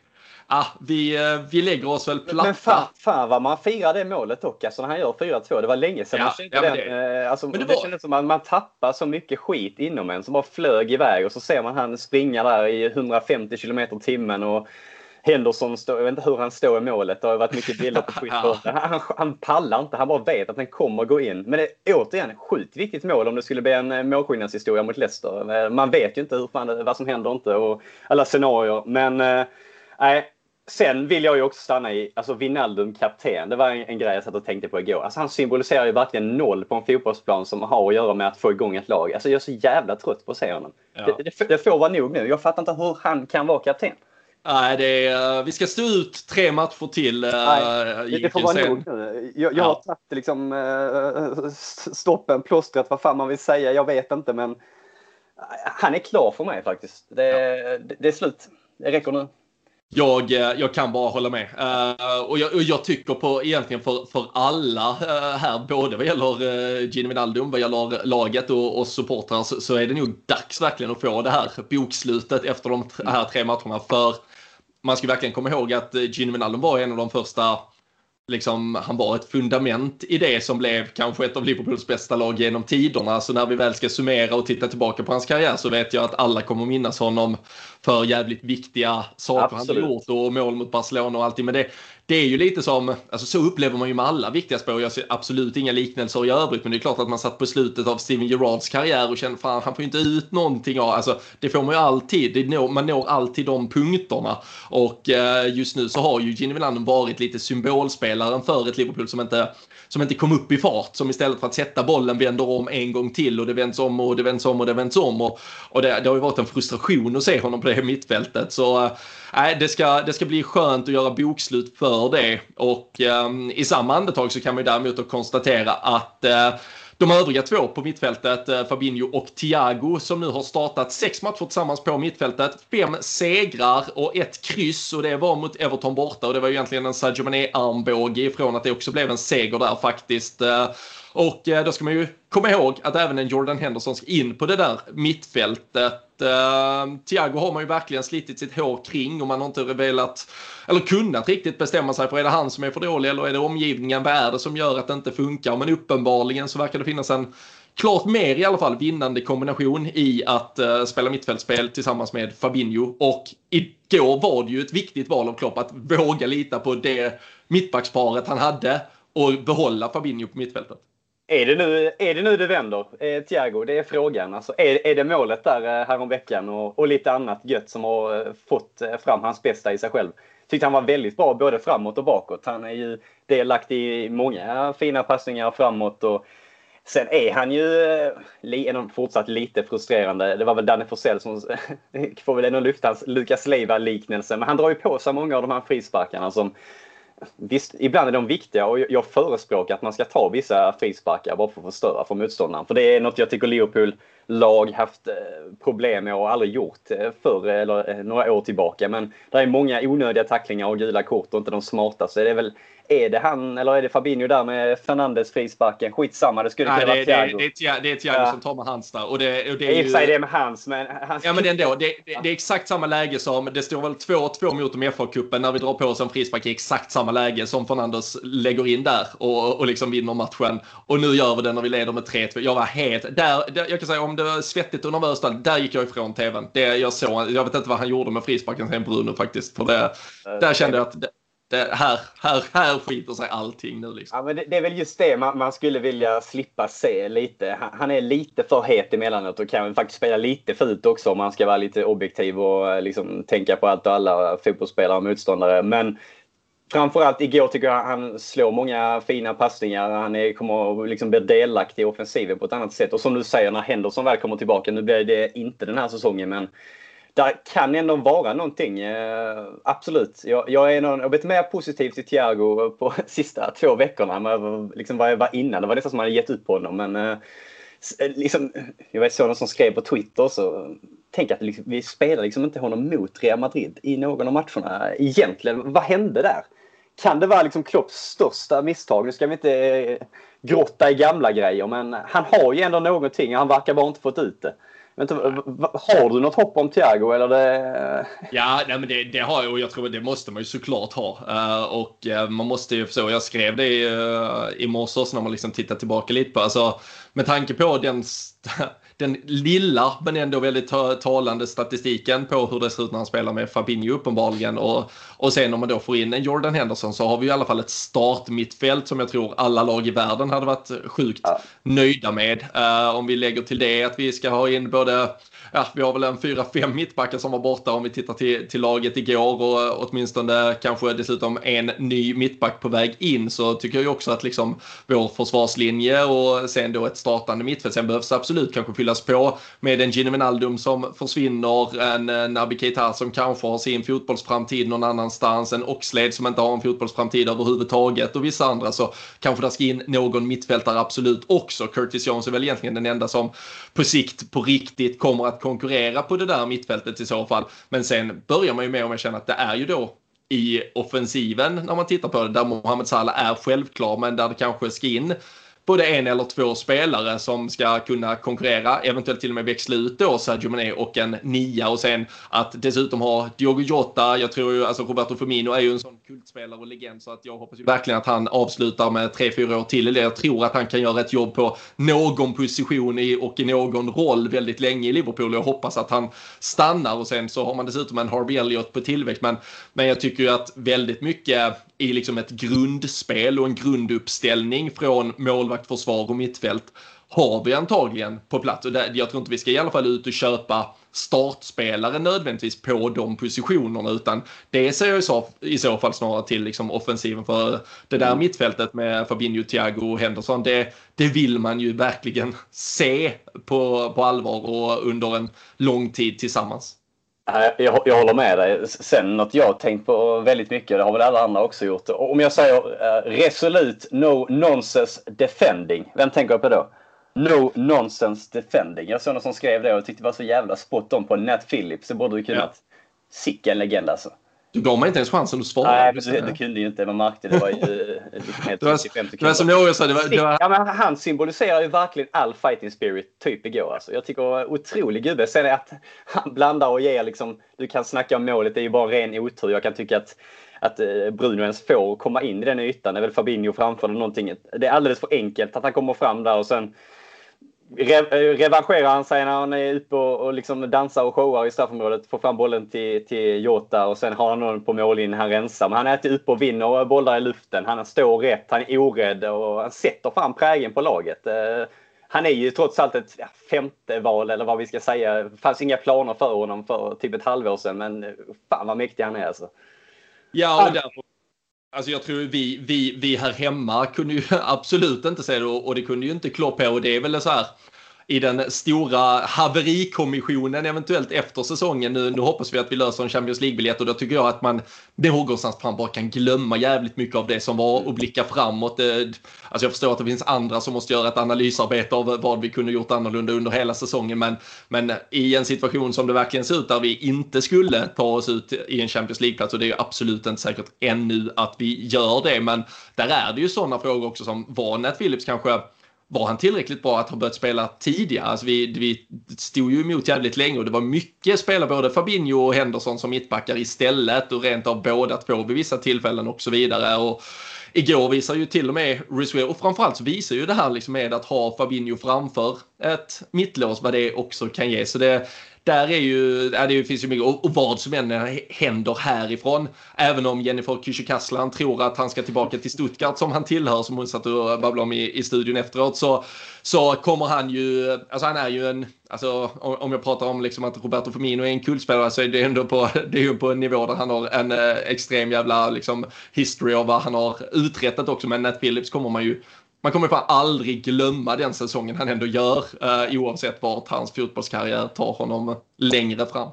ah, vi, eh, vi lägger oss väl platta. Men fan, fan vad man firar det målet dock. Alltså när han gör 4-2. Det var länge sedan ja, man kände ja, den. Det, eh, alltså, men det, det var... kändes som att man tappar så mycket skit inom en som bara flög iväg och så ser man han springa där i 150 km timmen och Henderson, står, jag vet inte hur han står i målet. Det har varit mycket bilder på Twitter. han, han pallar inte. Han bara vet att den kommer gå in. Men det är återigen sjukt viktigt mål om det skulle bli en eh, målskillnadshistoria mot Leicester. Man vet ju inte hur fan, vad som händer inte och alla scenarier. Men nej, Sen vill jag ju också stanna i, alltså Wijnaldum kapten. Det var en, en, grej jag satt och tänkte på igår. Alltså han symboliserar ju verkligen noll på en fotbollsplan som har att göra med att få igång ett lag. Alltså jag är så jävla trött på att se honom. Ja. Det, det, det, får vara nog nu. Jag fattar inte hur han kan vara kapten. Nej, det är, vi ska stå ut tre matcher till. Eh, Nej, det, får vara nog nu. Jag, jag ja. har tagit liksom, uh, stoppen, plåstret, vad fan man vill säga. Jag vet inte, men han är klar för mig faktiskt. Det, ja. det, det är slut. Det räcker nu. Jag, eh, jag kan bara hålla med. Uh, och, jag, och, jag, tycker på egentligen för, för alla uh, här, både vad gäller uh, Gino Wijnaldum, vad gäller laget och, och supportrar, så, så, är det nog dags verkligen att få det här bokslutet efter de här tre matcherna. För man ska verkligen komma ihåg att Gino Wijnaldum var en av de första liksom, han var ett fundament i det som blev kanske ett av Liverpools bästa lag genom tiderna. Så när vi väl ska summera och titta tillbaka på hans karriär så vet jag att alla kommer minnas honom för jävligt viktiga saker Absolut. han har gjort och mål mot Barcelona och allting. Men det, det är ju lite som, alltså så upplever man ju med alla viktiga spår. Jag ser absolut inga liknelser i övrigt, men det är klart att man satt på slutet av Steven Gerrards karriär och kände fan, han får ju inte ut någonting av, alltså det får man ju alltid, når, man når alltid de punkterna. Och eh, just nu så har ju Gini Wijnaldum varit lite symbolspelaren för ett Liverpool som inte som inte kom upp i fart, som istället för att sätta bollen vänder om en gång till och det vänds om och det vänds om och det vänds om. Och, och det, det har ju varit en frustration att se honom på det mittfältet. Så äh, det, ska, det ska bli skönt att göra bokslut för det. Och äh, i samma andetag så kan man ju däremot konstatera att äh, de övriga två på mittfältet, eh, Fabinho och Thiago, som nu har startat sex matcher tillsammans på mittfältet. Fem segrar och ett kryss och det var mot Everton borta och det var ju egentligen en Sadio Mané-armbåge ifrån att det också blev en seger där faktiskt. Eh. Och eh, då ska man ju komma ihåg att även en Jordan Henderson ska in på det där mittfältet. Uh, Thiago har man ju verkligen slitit sitt hår kring och man har inte velat eller kunnat riktigt bestämma sig för är det han som är för dålig eller är det omgivningen, vad är det som gör att det inte funkar? Men uppenbarligen så verkar det finnas en klart mer i alla fall vinnande kombination i att uh, spela mittfältsspel tillsammans med Fabinho och igår var det ju ett viktigt val av Klopp att våga lita på det mittbacksparet han hade och behålla Fabinho på mittfältet. Är det nu, är det, nu det vänder, eh, Thiago? Det är frågan. Alltså, är, är det målet där eh, häromveckan och, och lite annat gött som har eh, fått eh, fram hans bästa i sig själv? Tyckte han var väldigt bra både framåt och bakåt. Han är ju delaktig i många fina passningar framåt och sen är han ju eh, fortsatt lite frustrerande. Det var väl Danne Forsell som får väl ändå lyfta hans Lukas Leiva-liknelse. Men han drar ju på sig många av de här frisparkarna som Visst, ibland är de viktiga och jag förespråkar att man ska ta vissa frisparkar bara för att förstöra för motståndaren. För det är något jag tycker Liverpool-lag haft eh, problem med och aldrig gjort eh, förr eller eh, några år tillbaka. Men det är många onödiga tacklingar och gula kort och inte de smartaste. Det är väl är det han eller är det Fabinho där med Fernandes frisparken? Skitsamma, det skulle kunna vara Thiago. det, det är Thiago Ja. som tar med hans där. Och det, och det I är och för sig det är med hans, men han Ja men ändå, det, det, det är exakt samma läge som, det står väl 2-2 mot dem i FA-cupen när vi drar på oss en frispark i exakt samma läge som Fernandes lägger in där och, och liksom vinner matchen. Och nu gör vi det när vi leder med 3-2. Jag var helt, där, där, jag kan säga om det var svettigt och nervöst, där, där gick jag ifrån tvn. Det, jag, såg, jag vet inte vad han gjorde med frisparken sen Bruno faktiskt. För det, där kände jag att det, här, här, här skiter sig allting nu liksom. Ja, men det, det är väl just det man, man skulle vilja slippa se lite. Han, han är lite för het emellanåt och kan faktiskt spela lite fult också om man ska vara lite objektiv och liksom tänka på allt och alla fotbollsspelare och motståndare. Men framförallt igår tycker jag han slår många fina passningar. Han är, kommer att liksom bli delaktig i offensiven på ett annat sätt. Och som du säger, när Henderson väl kommer tillbaka, nu blir det inte den här säsongen, men där kan ändå vara någonting. Eh, absolut. Jag, jag är någon, jag har blivit mer positiv till Thiago på sista två veckorna än vad liksom vad jag var innan. Det var nästan som att man hade gett upp på honom. Men eh, eh liksom, jag vet någon som skrev på Twitter så tänk att liksom, vi spelar liksom inte honom mot Real Madrid i någon av matcherna. Egentligen, vad hände där? Kan det vara liksom Klopps största misstag? Nu ska vi inte eh, grotta i gamla grejer, men han har ju ändå någonting. Han verkar bara inte fått ut det. Vänta, har du något hopp om Thiago eller det... Ja, nej, men det, det har jag och jag tror att det måste man ju såklart ha. Uh, och uh, man måste ju så, jag skrev det i, uh, i morse när man liksom tittar tillbaka lite på, alltså med tanke på den, den lilla men ändå väldigt ta- talande statistiken på hur det ser ut när han spelar med Fabinho uppenbarligen och, och sen om man då får in en Jordan Henderson så har vi i alla fall ett startmittfält som jag tror alla lag i världen hade varit sjukt Ja. nöjda med. Eh, om vi lägger till det att vi ska ha in både ja, vi har väl en fyra, fem mittbackar som var borta om vi tittar till, till laget igår och åtminstone kanske dessutom en ny mittback på väg in så tycker jag ju också att liksom vår försvarslinje och sen då ett startande mittfält. Sen behövs det absolut kanske fyllas på med en Gino Wijnaldum som försvinner, en Naby Keita som kanske har sin fotbollsframtid någon annanstans, en Oxlade som inte har en fotbollsframtid överhuvudtaget och vissa andra så kanske det ska in någon mittfältare absolut också. Curtis Jones är väl egentligen den enda som på sikt på riktigt kommer att konkurrera på det där mittfältet i så fall. Men sen börjar man ju med om jag känner att det är ju då i offensiven när man tittar på det där Mohamed Salah är självklar men där det kanske ska in både en eller två spelare som ska kunna konkurrera, eventuellt till och med växla ut då Sergio Mané och en nia. Och sen att dessutom ha Diogo Jota, jag tror ju, alltså Roberto Firmino är ju en sån kultspelare och legend så att jag hoppas ju verkligen att han avslutar med tre fyra år till eller. Jag tror att han kan göra ett jobb på någon position i, och i någon roll väldigt länge i Liverpool. Och jag hoppas att han stannar och sen så har man dessutom en Harvey Elliott på tillväxt. Men, men jag tycker ju att väldigt mycket i liksom ett grundspel och en grunduppställning från målvakt, försvar och mittfält har vi antagligen på plats. Och där, jag tror inte vi ska i alla fall ut och köpa startspelare nödvändigtvis på de positionerna utan det ser jag i så, i så fall snarare till liksom offensiven för det där mittfältet med Fabinho, Thiago och Henderson det, det vill man ju verkligen se på, på allvar och under en lång tid tillsammans. Jag, jag håller med dig. Sen något jag har tänkt på väldigt mycket, det har väl alla andra också gjort. Om jag säger uh, resolut no nonsense defending, vem tänker jag på då? No nonsense defending. Jag såg någon som skrev det och tyckte det var så jävla spot on på Nat Phillips. Det borde du kunnat. Ja. Sicken legend alltså. Du gav mig inte ens chansen att svara. Nej, men du, kunde ju inte. Man märkte det var ju eh, liksom helt Det var- 55 Det var som någon sa, det var, det var, Ja, men han symboliserar ju verkligen all fighting spirit typ igår. Alltså. Jag tycker otrolig gubbe. Sen är att han blandar och ger liksom. Du kan snacka om målet, det är ju bara ren otur. Jag kan tycka att att eh, Bruno ens får komma in i den ytan. Det är väl Fabinho framför eller någonting. Det är alldeles för enkelt att han kommer fram där och sen re- eh, revanscherar han sig när han är ute och, och liksom dansar och showar i straffområdet. Får fram bollen till, till Jota och sen har han någon på mållinjen. Han rensar. Men han är inte uppe och vinner bollar i luften. Han står rätt. Han är orädd och han sätter fram prägen på laget. Eh, Han är ju trots allt ett femte val eller vad vi ska säga. Det fanns inga planer för honom för typ ett halvår sedan. Men fan vad mäktig han är alltså. Ja, och därför, alltså jag tror vi, vi, vi här hemma kunde ju absolut inte se det och, det kunde ju inte Klopp på och det är väl så här i den stora haverikommissionen eventuellt efter säsongen. Nu, nu hoppas vi att vi löser en Champions League-biljett och då tycker jag att man någonstans fram bara kan glömma jävligt mycket av det som var och blicka framåt. Eh, alltså jag förstår att det finns andra som måste göra ett analysarbete av vad vi kunde gjort annorlunda under hela säsongen men, men i en situation som det verkligen ser ut där vi inte skulle ta oss ut i en Champions League-plats och det är ju absolut inte säkert ännu att vi gör det men där är det ju sådana frågor också som var Nat Phillips kanske var han tillräckligt bra att ha börjat spela tidigare? Alltså vi, vi stod ju emot jävligt länge och det var mycket spelare, både Fabinho och Henderson som mittbackar istället och rent av båda två vid vissa tillfällen och så vidare. Och igår visar ju till och med Rizwe, och framförallt så visar ju det här liksom med att ha Fabinho framför ett mittlås vad det också kan ge. Så det, där är ju, ja, det finns ju mycket, och, och vad som än händer härifrån, även om Jennifer Kücükaslan tror att han ska tillbaka till Stuttgart som han tillhör, som hon satt och babblade om i, i studion efteråt, så, så kommer han ju, alltså han är ju en, alltså om jag pratar om liksom att Roberto Firmino är en kultspelare så är det ändå på, det är ju på en nivå där han har en eh, extrem jävla liksom history av vad han har uträttat också, men Nat Phillips kommer man ju man kommer fan aldrig glömma den säsongen han ändå gör eh, oavsett vart hans fotbollskarriär tar honom längre fram.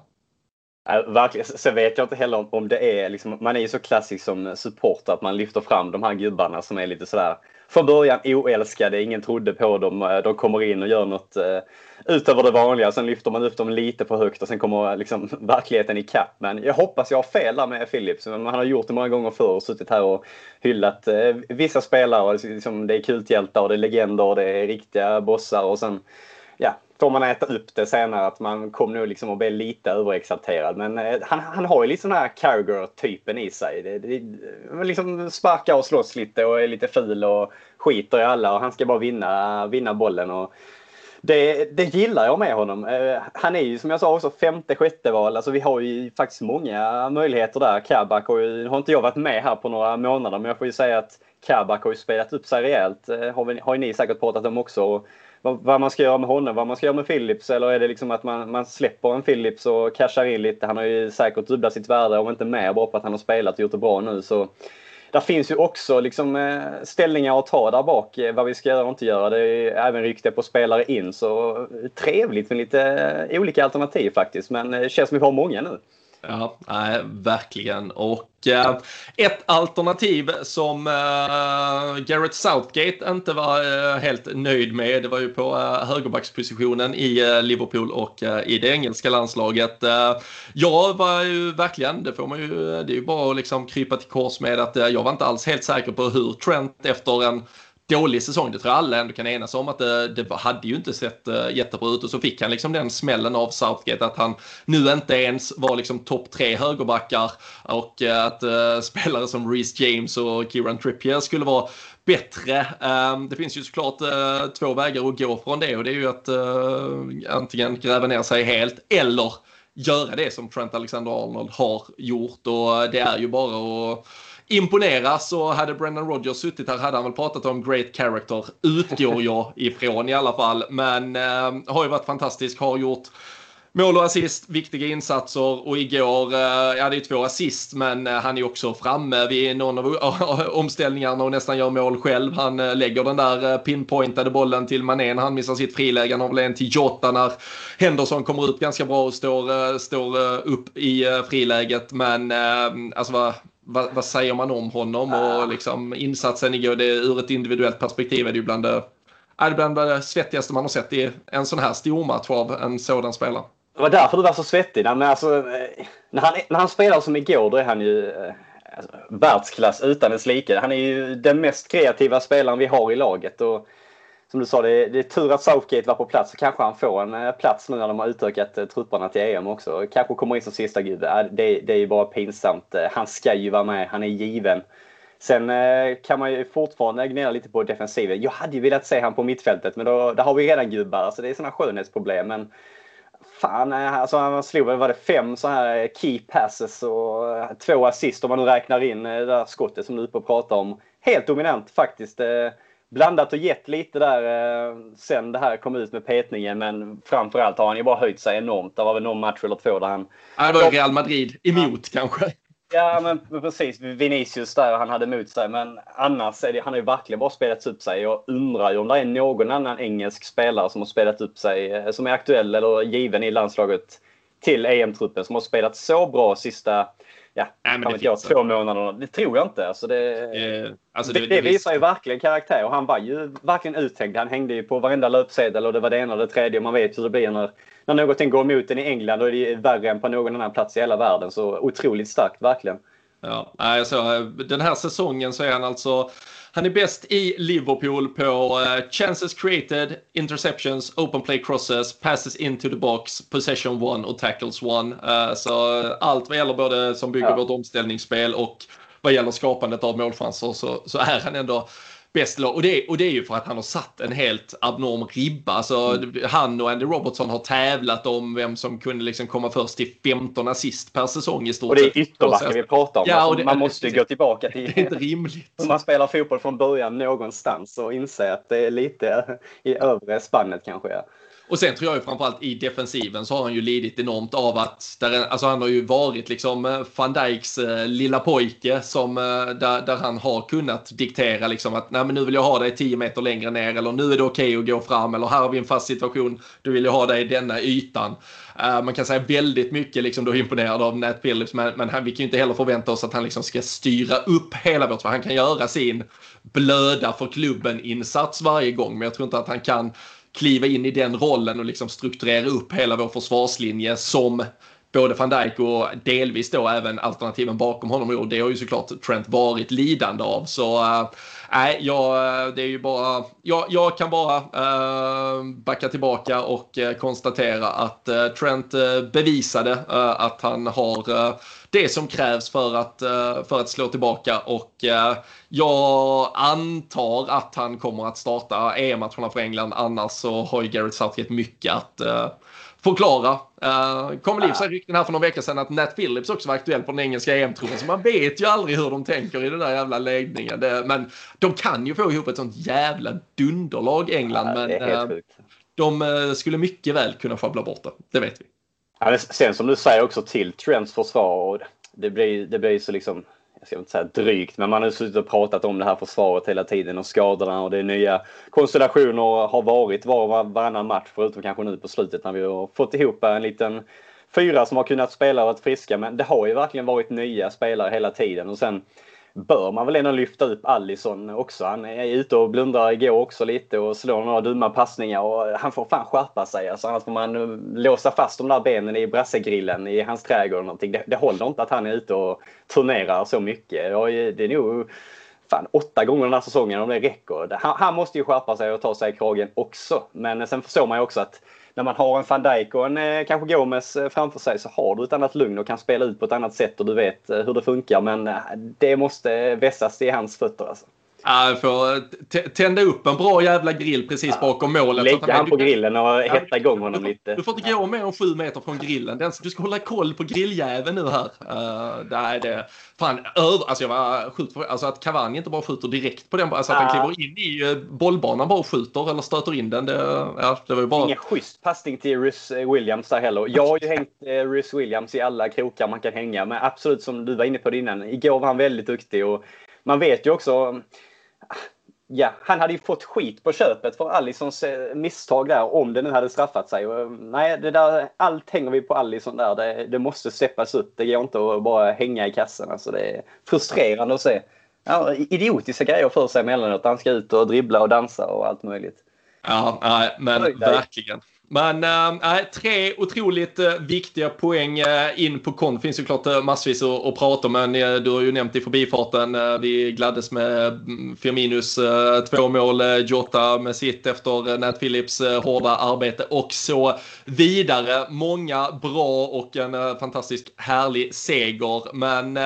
Äh, verkligen. Sen vet jag inte heller om, om det är liksom, man är ju så klassisk som supporter att man lyfter fram de här gubbarna som är lite sådär från början oälskade, ingen trodde på dem. Eh, de kommer in och gör något eh, utöver det vanliga. Sen lyfter man upp dem lite för högt och sen kommer liksom verkligheten ikapp. Men jag hoppas jag har fel där med Philips. Han har gjort det många gånger förr och suttit här och hyllat eh, vissa spelare. Och liksom, liksom, det är kulthjältar och det är legender och det är riktiga bossar. Och sen ja, får man äta upp det senare att man kom nog liksom att bli lite överexalterad. Men eh, han, han har ju lite den här Carragher-typen i sig. Det, det, eh, liksom sparkar och slåss lite och är lite ful och skiter i alla och han ska bara vinna, vinna bollen. Och det, det gillar jag med honom. Eh, han är ju som jag sa också femte, sjätte val. Alltså vi har ju faktiskt många möjligheter där. Kabak har ju, har inte jag varit med här på några månader men jag får ju säga att Kabak har ju spelat upp sig rejält. Eh, har, vi, har ju ni säkert pratat om också. Och vad, vad, man ska göra med honom, vad man ska göra med Philips eller är det liksom att man, man släpper en Philips och cashar in lite. Han har ju säkert dubblat sitt värde om inte mer bara på att han har spelat och gjort det bra nu. Så där finns ju också liksom eh, ställningar att ta där bak, eh, vad vi ska göra och inte göra. Det är även rykte på spelare in, så trevligt med lite eh, olika alternativ faktiskt. Men det känns som vi har många nu. Ja, nej, verkligen. Och eh, ett alternativ som eh, Garrett Southgate inte var eh, helt nöjd med, det var ju på eh, högerbackspositionen i eh, Liverpool och eh, i det engelska landslaget. Eh, jag var ju verkligen, det får man ju, det är ju bara att liksom krypa till kors med att jag var inte alls helt säker på hur Trent efter en dålig säsong. Det tror jag alla ändå kan enas om att det, det hade ju inte sett eh, jättebra ut och så fick han liksom den smällen av Southgate att han nu inte ens var liksom topp tre högerbackar och eh, att uh, spelare som Reece James och Kieran Trippier skulle vara bättre. Ehm, det finns ju såklart två vägar att gå från det och det är ju att antingen gräva ner sig helt eller göra det som Trent Alexander-Arnold har gjort och det är ju bara att imponera så hade Brendan Rodgers suttit här hade han väl pratat om great character, utgår jag ifrån i alla fall. Men eh, har ju varit fantastisk, har gjort mål och assist, viktiga insatser. Och igår, eh, ja det är två assist men eh, han är också framme vid någon av omställningarna och nästan gör mål själv. Han eh, lägger den där pinpointade bollen till Manen, han missar sitt friläge, han har väl en till Jota när Henderson kommer ut ganska bra och står, står upp i friläget. Men alltså vad vad, vad, säger man om honom och liksom insatsen igår, det, ur ett individuellt perspektiv är det ju bland det, är det bland det svettigaste man har sett i en sån här stormatch av en sådan spelare. Det var därför du var så svettig. Men alltså, eh, när, han, när han spelar som igår då är han ju eh, alltså, världsklass utan dess like. Han är ju den mest kreativa spelaren vi har i laget. Och som du sa, det är, det är tur att Southgate var på plats. Så kanske han får en eh, plats nu när de har utökat eh, trupperna till EM också. Kanske kommer in som sista gud. Det, det är ju bara pinsamt. Eh, han ska ju vara med. Han är given. Sen eh, kan man ju fortfarande gnälla lite på defensiven. Jag hade ju velat se han på mittfältet, men då, där har vi redan gubbar. Så det är sådana skönhetsproblem. Men fan, alltså han slog väl, var det fem så här key passes och två assist om man nu räknar in det där skottet som du är uppe och pratar om. Helt dominant faktiskt blandat och gett lite där eh, sen det här kom ut med petningen. Men framförallt har han ju bara höjt sig enormt. Det var väl någon match eller två där han... Ja, det var Real Madrid emot ja. kanske. Ja, men precis. Vinicius där, han hade emot sig. Men annars är det, han har ju verkligen bara spelat upp sig. Jag undrar ju om det är någon annan engelsk spelare som har spelat upp sig, eh, som är aktuell eller given i landslaget till EM-truppen, som har spelat så bra sista ja, Nej, men det jag, två månaderna. Det tror jag inte. Alltså det, eh, alltså det, det, det visar ju verkligen karaktär och han var ju verkligen uttänkt. Han hängde ju på varenda löpsedel och det var det ena och det tredje. Man vet hur det blir när, när någonting går emot en i England och det är värre än på någon annan plats i hela världen. Så otroligt starkt, verkligen. Ja, alltså, den här säsongen så är han alltså han är bäst i Liverpool på uh, chances created, interceptions, open play crosses, passes into the box, possession one och tackles one. Uh, så allt vad gäller både som bygger ja. vårt omställningsspel och vad gäller skapandet av målchanser så, så är han ändå bäst lag. Och det, och det är ju för att han har satt en helt abnorm ribba. Alltså, mm. Han och Andy Robertson har tävlat om vem som kunde liksom komma först till 15 assist per säsong i stort Och det är ytterbackar vi pratar om. Ja, alltså, det, man måste gå tillbaka till det är inte rimligt. Hur man spelar fotboll från början någonstans och inse att det är lite i övre spannet kanske. Ja. Och sen tror jag ju framförallt i defensiven så har han ju lidit enormt av att där, alltså han har ju varit liksom eh, van Dijks eh, lilla pojke som eh, där, där han har kunnat diktera liksom att nej men nu vill jag ha dig 10 meter längre ner eller nu är det okej okay att gå fram eller här har vi en fast situation. Du vill jag ha dig i denna ytan. Uh, man kan säga väldigt mycket liksom då imponerad av Nat Phillips men, men han, vi kan ju inte heller förvänta oss att han liksom ska styra upp hela vårt, för han kan göra sin blöda för klubben insats varje gång men jag tror inte att han kan kliva in i den rollen och liksom strukturera upp hela vår försvarslinje som både van Dijk och delvis då även alternativen bakom honom gjort. Det har ju såklart Trent varit lidande av. Så eh, nej, äh, jag, eh, det är ju bara, jag, jag kan bara äh, backa tillbaka och äh, konstatera att äh, Trent äh, bevisade äh, att han har det som krävs för att, för att slå tillbaka och jag antar att han kommer att starta EM-matcherna för England. Annars så har ju Gareth Southgate mycket att förklara. Uh, kom liv sig rykten här för några veckor sedan att Nat Phillips också var aktuell på den engelska EM-truppen. Så man vet ju aldrig hur de tänker i den där jävla läggningen. Det, men de kan ju få ihop ett sånt jävla dunderlag England. Ja, men uh, de skulle mycket väl kunna sjabbla bort det. Det vet vi. Ja, sen som du säger också till Trents försvar. Det blir, det blir så liksom jag ska inte säga drygt, men man har suttit och pratat om det här försvaret hela tiden och skadorna och det är nya konstellationer har varit var och varannan match förutom kanske nu på slutet när vi har fått ihop en liten fyra som har kunnat spela och varit friska. Men det har ju verkligen varit nya spelare hela tiden och sen bör man väl ändå lyfta upp Allison också. Han är ute och blundar igår också lite och slår några dumma passningar och han får fan skärpa sig. Alltså, annars får man eh, låsa fast de där benen i brassegrillen i hans trädgård. någonting. Det, det håller inte att han är ute och turnerar så mycket. Det är nog fan, åtta gånger den här säsongen om det räcker. Han, han måste ju skärpa sig och ta sig i kragen också. Men sen förstår man ju också att när man har en van Dijk och en eh, kanske Gomes eh, framför sig så har du ett annat lugn och kan spela ut på ett annat sätt och du vet eh, hur det funkar. Men eh, det måste vässas i hans fötter alltså. Ja, får tända upp en bra jävla grill precis ja. bakom målet. Lägga han på grillen och ja. hetta igång honom du, lite. Du får inte gå mer än sju meter från grillen. Den, du ska hålla koll på grilljäveln nu här. Uh, där det, fan, över, alltså jag var sjukt för, alltså att Cavani inte bara skjuter direkt på den, alltså att ja. han kliver in i uh, bollbanan bara och skjuter eller stöter in den. Det, ja, det var ju bara... Ingen schysst passning till Rhys Williams där heller. Jag har ju hängt uh, Rhys Williams i alla krokar man kan hänga, men absolut som du var inne på det innan. Igår var han väldigt duktig och man vet ju också ja, han hade ju fått skit på köpet för Allisons eh, misstag där om det nu hade straffat sig. Och, nej, det där, allt hänger vi på Allison där. Det, det måste steppas upp. Det går inte att bara hänga i kassan. Alltså, det är frustrerande att se. Ja, idiotiska grejer för sig emellanåt. Han ska ut och dribbla och dansa och allt möjligt. Ja, men verkligen. Men eh, äh, tre otroligt äh, viktiga poäng äh, in på kon. finns ju klart äh, massvis att, att prata om. Men du har ju nämnt i förbifarten. vi gladdes med mm, Firminus två mål. Jota med sitt efter Nat Phillips hårda arbete och så vidare. Många bra och en fantastisk härlig seger. Men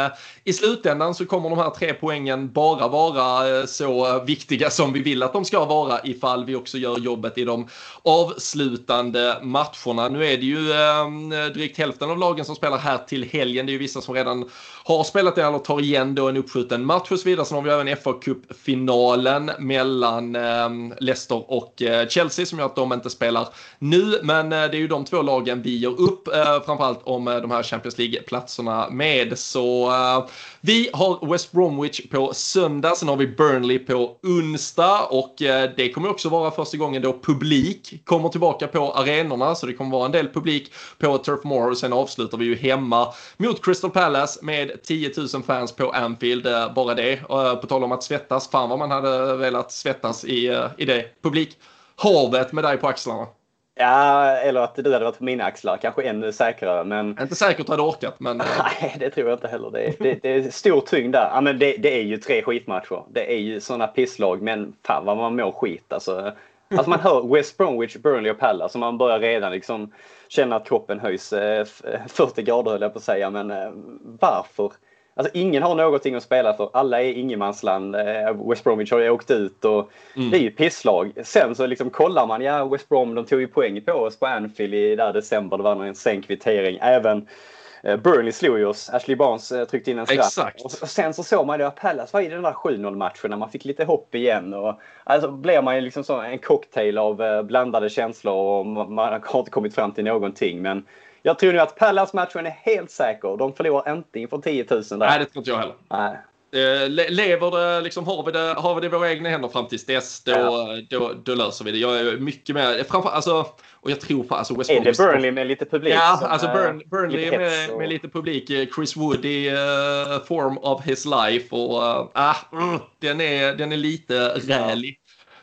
i slutändan så kommer de här tre poängen bara vara så viktiga som vi vill att de ska vara ifall vi också gör jobbet i de avslutande avslutande matcherna. Nu är det ju eh, drygt hälften av lagen som spelar här till helgen. Det är ju vissa som redan har spelat det eller tar igen då en uppskjuten match och så vidare. Sen har vi även fa Cup-finalen mellan eh, Leicester och eh, Chelsea som gör att de inte spelar nu. Men eh, det är ju de två lagen vi gör upp, eh, framförallt om eh, de här Champions League-platserna med. Så eh, vi har West Bromwich på söndag, sen har vi Burnley på onsdag och eh, det kommer också vara första gången då publik kommer tillbaka på arenorna så det kommer vara en del publik på Turf Moor och sen avslutar vi ju hemma mot Crystal Palace med 10 000 fans på Anfield, eh, bara det. Eh, på tal om att svettas, fan vad man hade velat svettas i, i det publikhavet med dig på axlarna. Ja, eller att du hade varit på mina axlar. Kanske ännu säkrare. Men... Inte säkert hade orkat, men... Nej, det tror jag inte heller. Det är, det, det är stor tyngd där. Ja, men det, det, är ju tre skitmatcher. Det är ju sådana pisslag, men fan vad man mår skit alltså. Alltså man hör West Bromwich, Burnley och Palace och man börjar redan liksom känna att kroppen höjs 40 grader höll jag på att säga. Men eh, varför? Alltså ingen har någonting att spela för. Alla är ingenmansland. Eh, West Bromwich har ju åkt ut och mm. det är ju pisslag. Sen så liksom kollar man, ja West Brom de tog ju poäng på oss på Anfield i där december. Det var en sen kvittering. Även eh, Burnley slog ju oss. Ashley Barnes eh, tryckte in en straff. Exakt. Och sen så såg man ju att Pallas var i den där 7-0 matchen när man fick lite hopp igen. Och, alltså blev man ju liksom så en cocktail av blandade känslor och man har inte kommit fram till någonting. Men jag tror nu att Pallas-matchen är helt säker. De förlorar inte inför 10 000 där. Nej, det tror inte jag heller. Nej. Eh, lever det, liksom, har, vi det, har vi det i våra egna händer fram tills dess, då, ja. då, då, löser vi det. Jag är mycket mer, framför, alltså, och jag tror på alltså West Är det Burnley med lite publik? Ja, alltså Burn, Burnley med, och... med, lite publik. Eh, Chris Wood i uh, form of his life och uh, uh, den, är, den är lite rälig.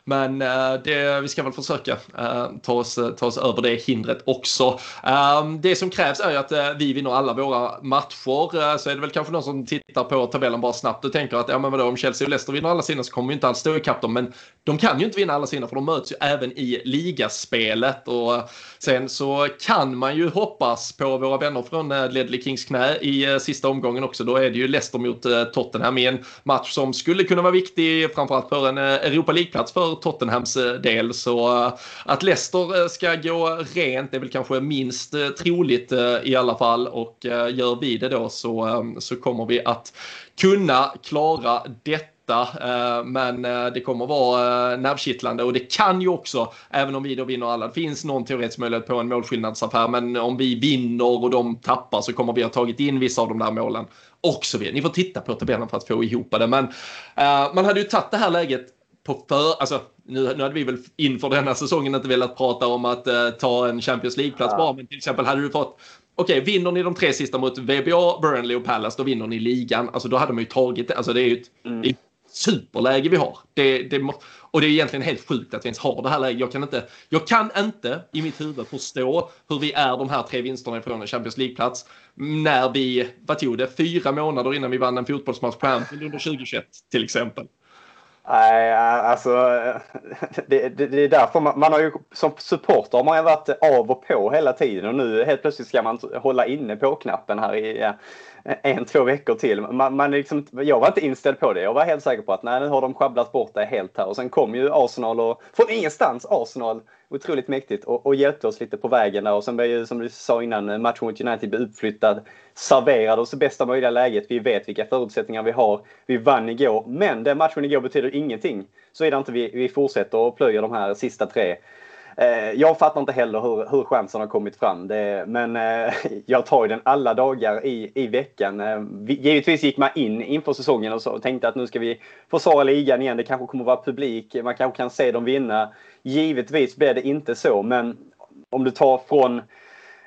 Men eh, det, vi ska väl försöka eh, ta, oss, ta oss över det hindret också. Ehm, det som krävs är ju att eh, vi vinner alla våra matcher. så är det väl kanske någon som tittar på tabellen bara snabbt och tänker att ja, men vadå, om Chelsea och Leicester vinner alla sina så kommer vi inte alls stå ikapp dem. Men de kan ju inte vinna alla sina för de möts ju även i ligaspelet. Och sen så kan man ju hoppas på våra vänner från Ledley Kings knä i sista omgången också. Då är det ju Leicester mot Tottenham i en match som skulle kunna vara viktig framförallt för en Europa League-plats för Tottenhams eh, del. Så eh, att Leicester eh, ska gå rent är väl kanske minst troligt i alla fall. Och gör vi det då så, så kommer vi att kunna klara detta men det kommer vara nervkittlande och det kan ju också, även om vi då vinner alla, det finns någon teoretisk möjlighet på en målskillnadsaffär, men om vi vinner och de tappar så kommer vi ha tagit in vissa av de där målen och så vidare. Ni får titta på tabellen för att få ihop det, men man hade ju tagit det här läget på för, alltså nu, nu hade vi väl inför denna säsongen inte velat prata om att uh, ta en Champions League-plats ja. bara, men till exempel hade du fått Okej, okay, vinner ni de tre sista mot VBA, Burnley och Palace, då vinner ni ligan. Alltså då hade man ju tagit det. Alltså det är ju ett, mm. ett superläge vi har. Det, det, och det är egentligen helt sjukt att vi ens har det här läget. Jag kan inte, jag kan inte i mitt huvud förstå hur vi är de här tre vinsterna ifrån en Champions League-plats när vi, vad tog det, fyra månader innan vi vann en fotbollsmatch på Anfield under 2021 till exempel. Nej, alltså det, det, det, är därför man, man, har ju som supporter har man ju varit av och på hela tiden och nu helt plötsligt ska man hålla inne på knappen här i en, två veckor till. Man, man liksom, jag var inte inställd på det. Jag var helt säker på att nej, nu har de sjabblat bort det helt här och sen kom ju Arsenal och från ingenstans Arsenal otroligt mäktigt och, och hjälpte oss lite på vägen där och sen blev ju som du sa innan eh, matchen mot United blev uppflyttad. Serverade oss det bästa möjliga läget. Vi vet vilka förutsättningar vi har. Vi vann igår, men den matchen igår betyder ingenting. Så är det inte vi, vi fortsätter och plöjer de här sista tre. Eh, jag fattar inte heller hur, hur chansen har kommit fram. Det, men eh, jag tar ju den alla dagar i, i veckan. Eh, givetvis gick man in inför säsongen och, så, och tänkte att nu ska vi försvara ligan igen. Det kanske kommer vara publik. Man kanske kan se dem vinna. Givetvis blev det inte så, men om du tar från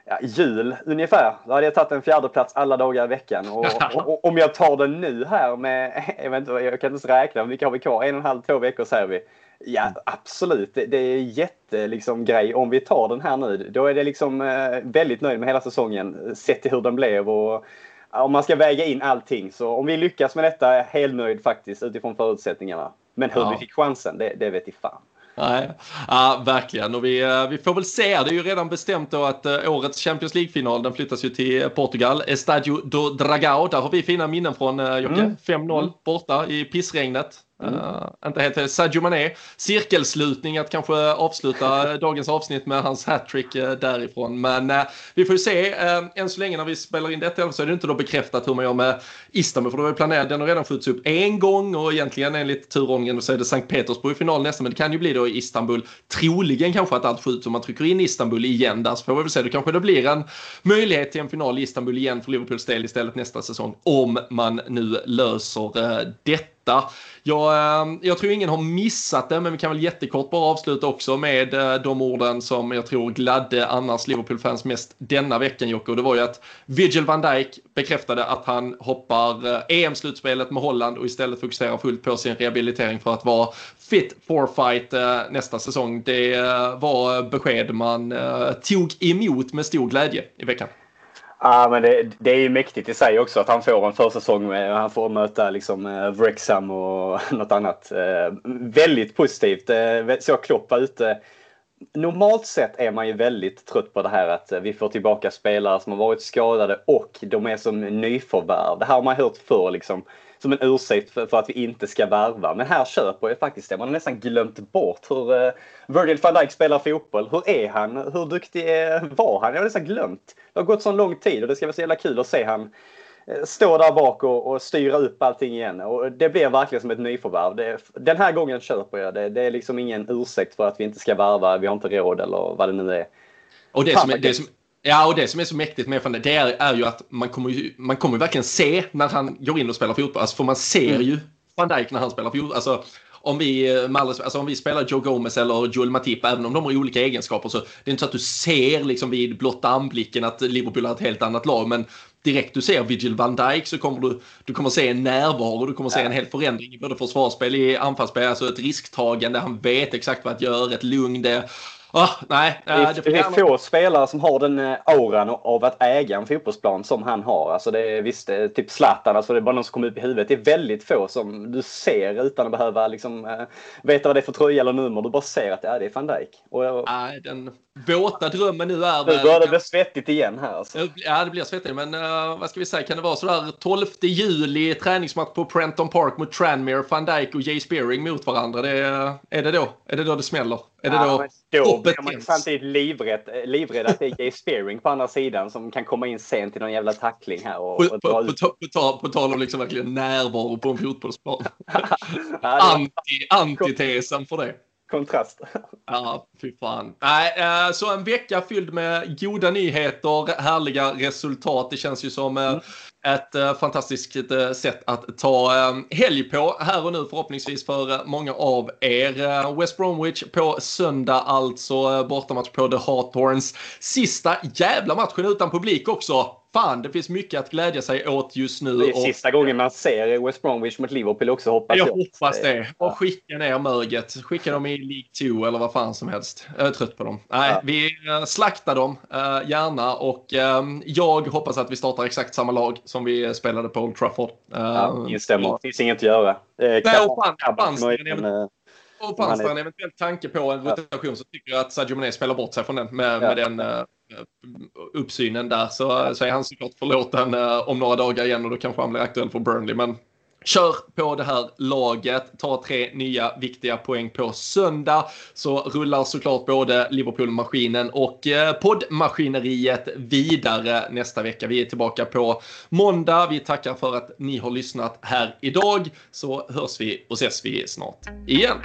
ja, jul ungefär. Då hade jag tagit en fjärde plats alla dagar i veckan. Och, och, och, om jag tar den nu här med, jag, vet inte, jag kan inte ens räkna, vilka har vi kvar? En och en halv, två veckor säger vi. Ja, absolut. Det, det är jätte liksom, grej. Om vi tar den här nu, då är det liksom eh, väldigt nöjd med hela säsongen sett till hur den blev. Och, om man ska väga in allting. Så om vi lyckas med detta är helt nöjd faktiskt utifrån förutsättningarna. Men hur ja. vi fick chansen, det, det vet i fan. Nej, ja, verkligen. Och vi, eh, vi får väl se. Det är ju redan bestämt då att uh, årets Champions League-final den flyttas ju till Portugal. Estadio do Dragao. Där har vi fina minnen från Jocke. Mm. 5-0 mm. borta i pissregnet. Mm. Uh, inte helt. Sadio Mané, cirkelslutning att kanske avsluta dagens avsnitt med hans hattrick uh, därifrån. Men uh, vi får ju se. Uh, än så länge när vi spelar in detta så är det inte då bekräftat hur man gör med Istanbul. För då är planerat, den har redan skjutits upp en gång och egentligen enligt turordningen så är det Sankt Petersburg i final nästa. Men det kan ju bli då i Istanbul. Troligen kanske att allt skjuts om man trycker in Istanbul igen där så får vi väl se. Då kanske det blir en möjlighet till en final i Istanbul igen för Liverpools del istället nästa säsong. Om man nu löser detta detta. Jag, ehm, jag tror ingen har missat det, men vi kan väl jättekort bara avsluta också med eh, de orden som jag tror gladde annars Liverpool-fans mest denna veckan Jocke. Och det var ju att Virgil van Dijk bekräftade att han hoppar eh, EM-slutspelet med Holland och istället fokuserar fullt på sin rehabilitering för att vara fit for fight eh, nästa säsong. Det var besked man tog emot med stor glädje i veckan. Ja, men det, det, är ju mäktigt i sig också att han får en försäsong med, han får möta liksom eh, Wrexham och något annat. Eh, väldigt positivt. Eh, så Klopp var ute. Normalt sett är man ju väldigt trött på det här att eh, vi får tillbaka spelare som har varit skadade och de är som nyförvärv. Det här har man hört förr liksom som en ursäkt för, för, att vi inte ska värva. Men här köper jag faktiskt det. Man har nästan glömt bort hur uh, Virgil van Dijk spelar fotboll. Hur är han? Hur duktig var han? Jag har nästan glömt. Det har gått så lång tid och det ska vara så jävla kul att se han stå där bak och, och styra upp allting igen. Och det blir verkligen som ett nyförvärv. Det, den här gången köper jag det. Det är liksom ingen ursäkt för att vi inte ska värva. Vi har inte råd eller vad det nu är. Och det som, är, det som, Ja, och det som är så mäktigt med Van det är, är ju att man kommer ju, man kommer verkligen se när han går in och spelar fotboll. Alltså, för man ser mm. ju van Dijk när han spelar fotboll. Alltså, om vi, alltså om vi spelar Joe Gomez eller Joel Matip, även om de har olika egenskaper, så det är inte så att du ser liksom vid blotta anblicken att Liverpool har ett helt annat lag. Men direkt du ser Vigil van Dijk så kommer du, du kommer se en närvaro, du kommer se en hel förändring i både försvarsspel i anfallsspel, alltså ett risktagande. Han vet exakt vad att göra, ett lugn. Det, Oh, nej, det, är, det är få spelare som har den eh, auran av att äga en fotbollsplan som han har. Alltså det är visst, typ Zlatan, alltså det är bara någon som kommer upp i huvudet. Det är väldigt få som du ser utan att behöva liksom, äh, veta vad det är för tröja eller nummer. Du bara ser att ja, det är van Dijk. Och, nej, den våta drömmen nu är... Nu börjar det bli svettigt igen här. Alltså. Ja, det blir svettigt. Men uh, vad ska vi säga? Kan det vara sådär 12 juli, träningsmatch på Prenton Park mot Tranmere, van Dijk och Jay Spearing mot varandra? Det, är, det då? Är det då det smäller? Är det ja, då, blir man samtidigt livrädd, livrädd att det är Jay Spearing på andra sidan som kan komma in sent till någon jävla tackling här. Och, på, och på, på, på, tal, på tal om liksom verkligen närvaro på en fotbollsplan. Anti, antitesen för det kontrast. Ja, fy fan. Nej, äh, så en vecka fylld med goda nyheter, härliga resultat. Det känns ju som äh, mm. ett äh, fantastiskt sätt att ta helg på här och nu förhoppningsvis för många av er. West Bromwich på söndag alltså, bortamatch på The Hawthorns. Sista jävla matchen utan publik också fan, det finns mycket att glädja sig åt just nu. Det är sista och... gången man ser West Bromwich mot Liverpool också hoppas jag. Jag hoppas det. Och skicka ner möget. Skicka dem i League 2 eller vad fan som helst. Jag är trött på dem. Nej, ja. vi eh, slaktar dem uh, gärna och um, jag hoppas att vi startar exakt samma lag som vi spelade på Old Trafford. Ja, instämmer. Det finns inget att göra. Eh, Nej, och fan, och fanns det en eventuell tanke på en rotation så tycker jag att Sadio Mané spelar bort sig från den med, ja. med den Eh, uppsynen där så, så är han såklart förlåten eh, om några dagar igen och då kanske han blir aktuell för Burnley. Men Kör på det här laget, ta tre nya viktiga poäng på söndag så rullar såklart både Liverpool-maskinen och eh, poddmaskineriet vidare nästa vecka. Vi är tillbaka på måndag. Vi tackar för att ni har lyssnat här idag så hörs vi och ses vi snart igen.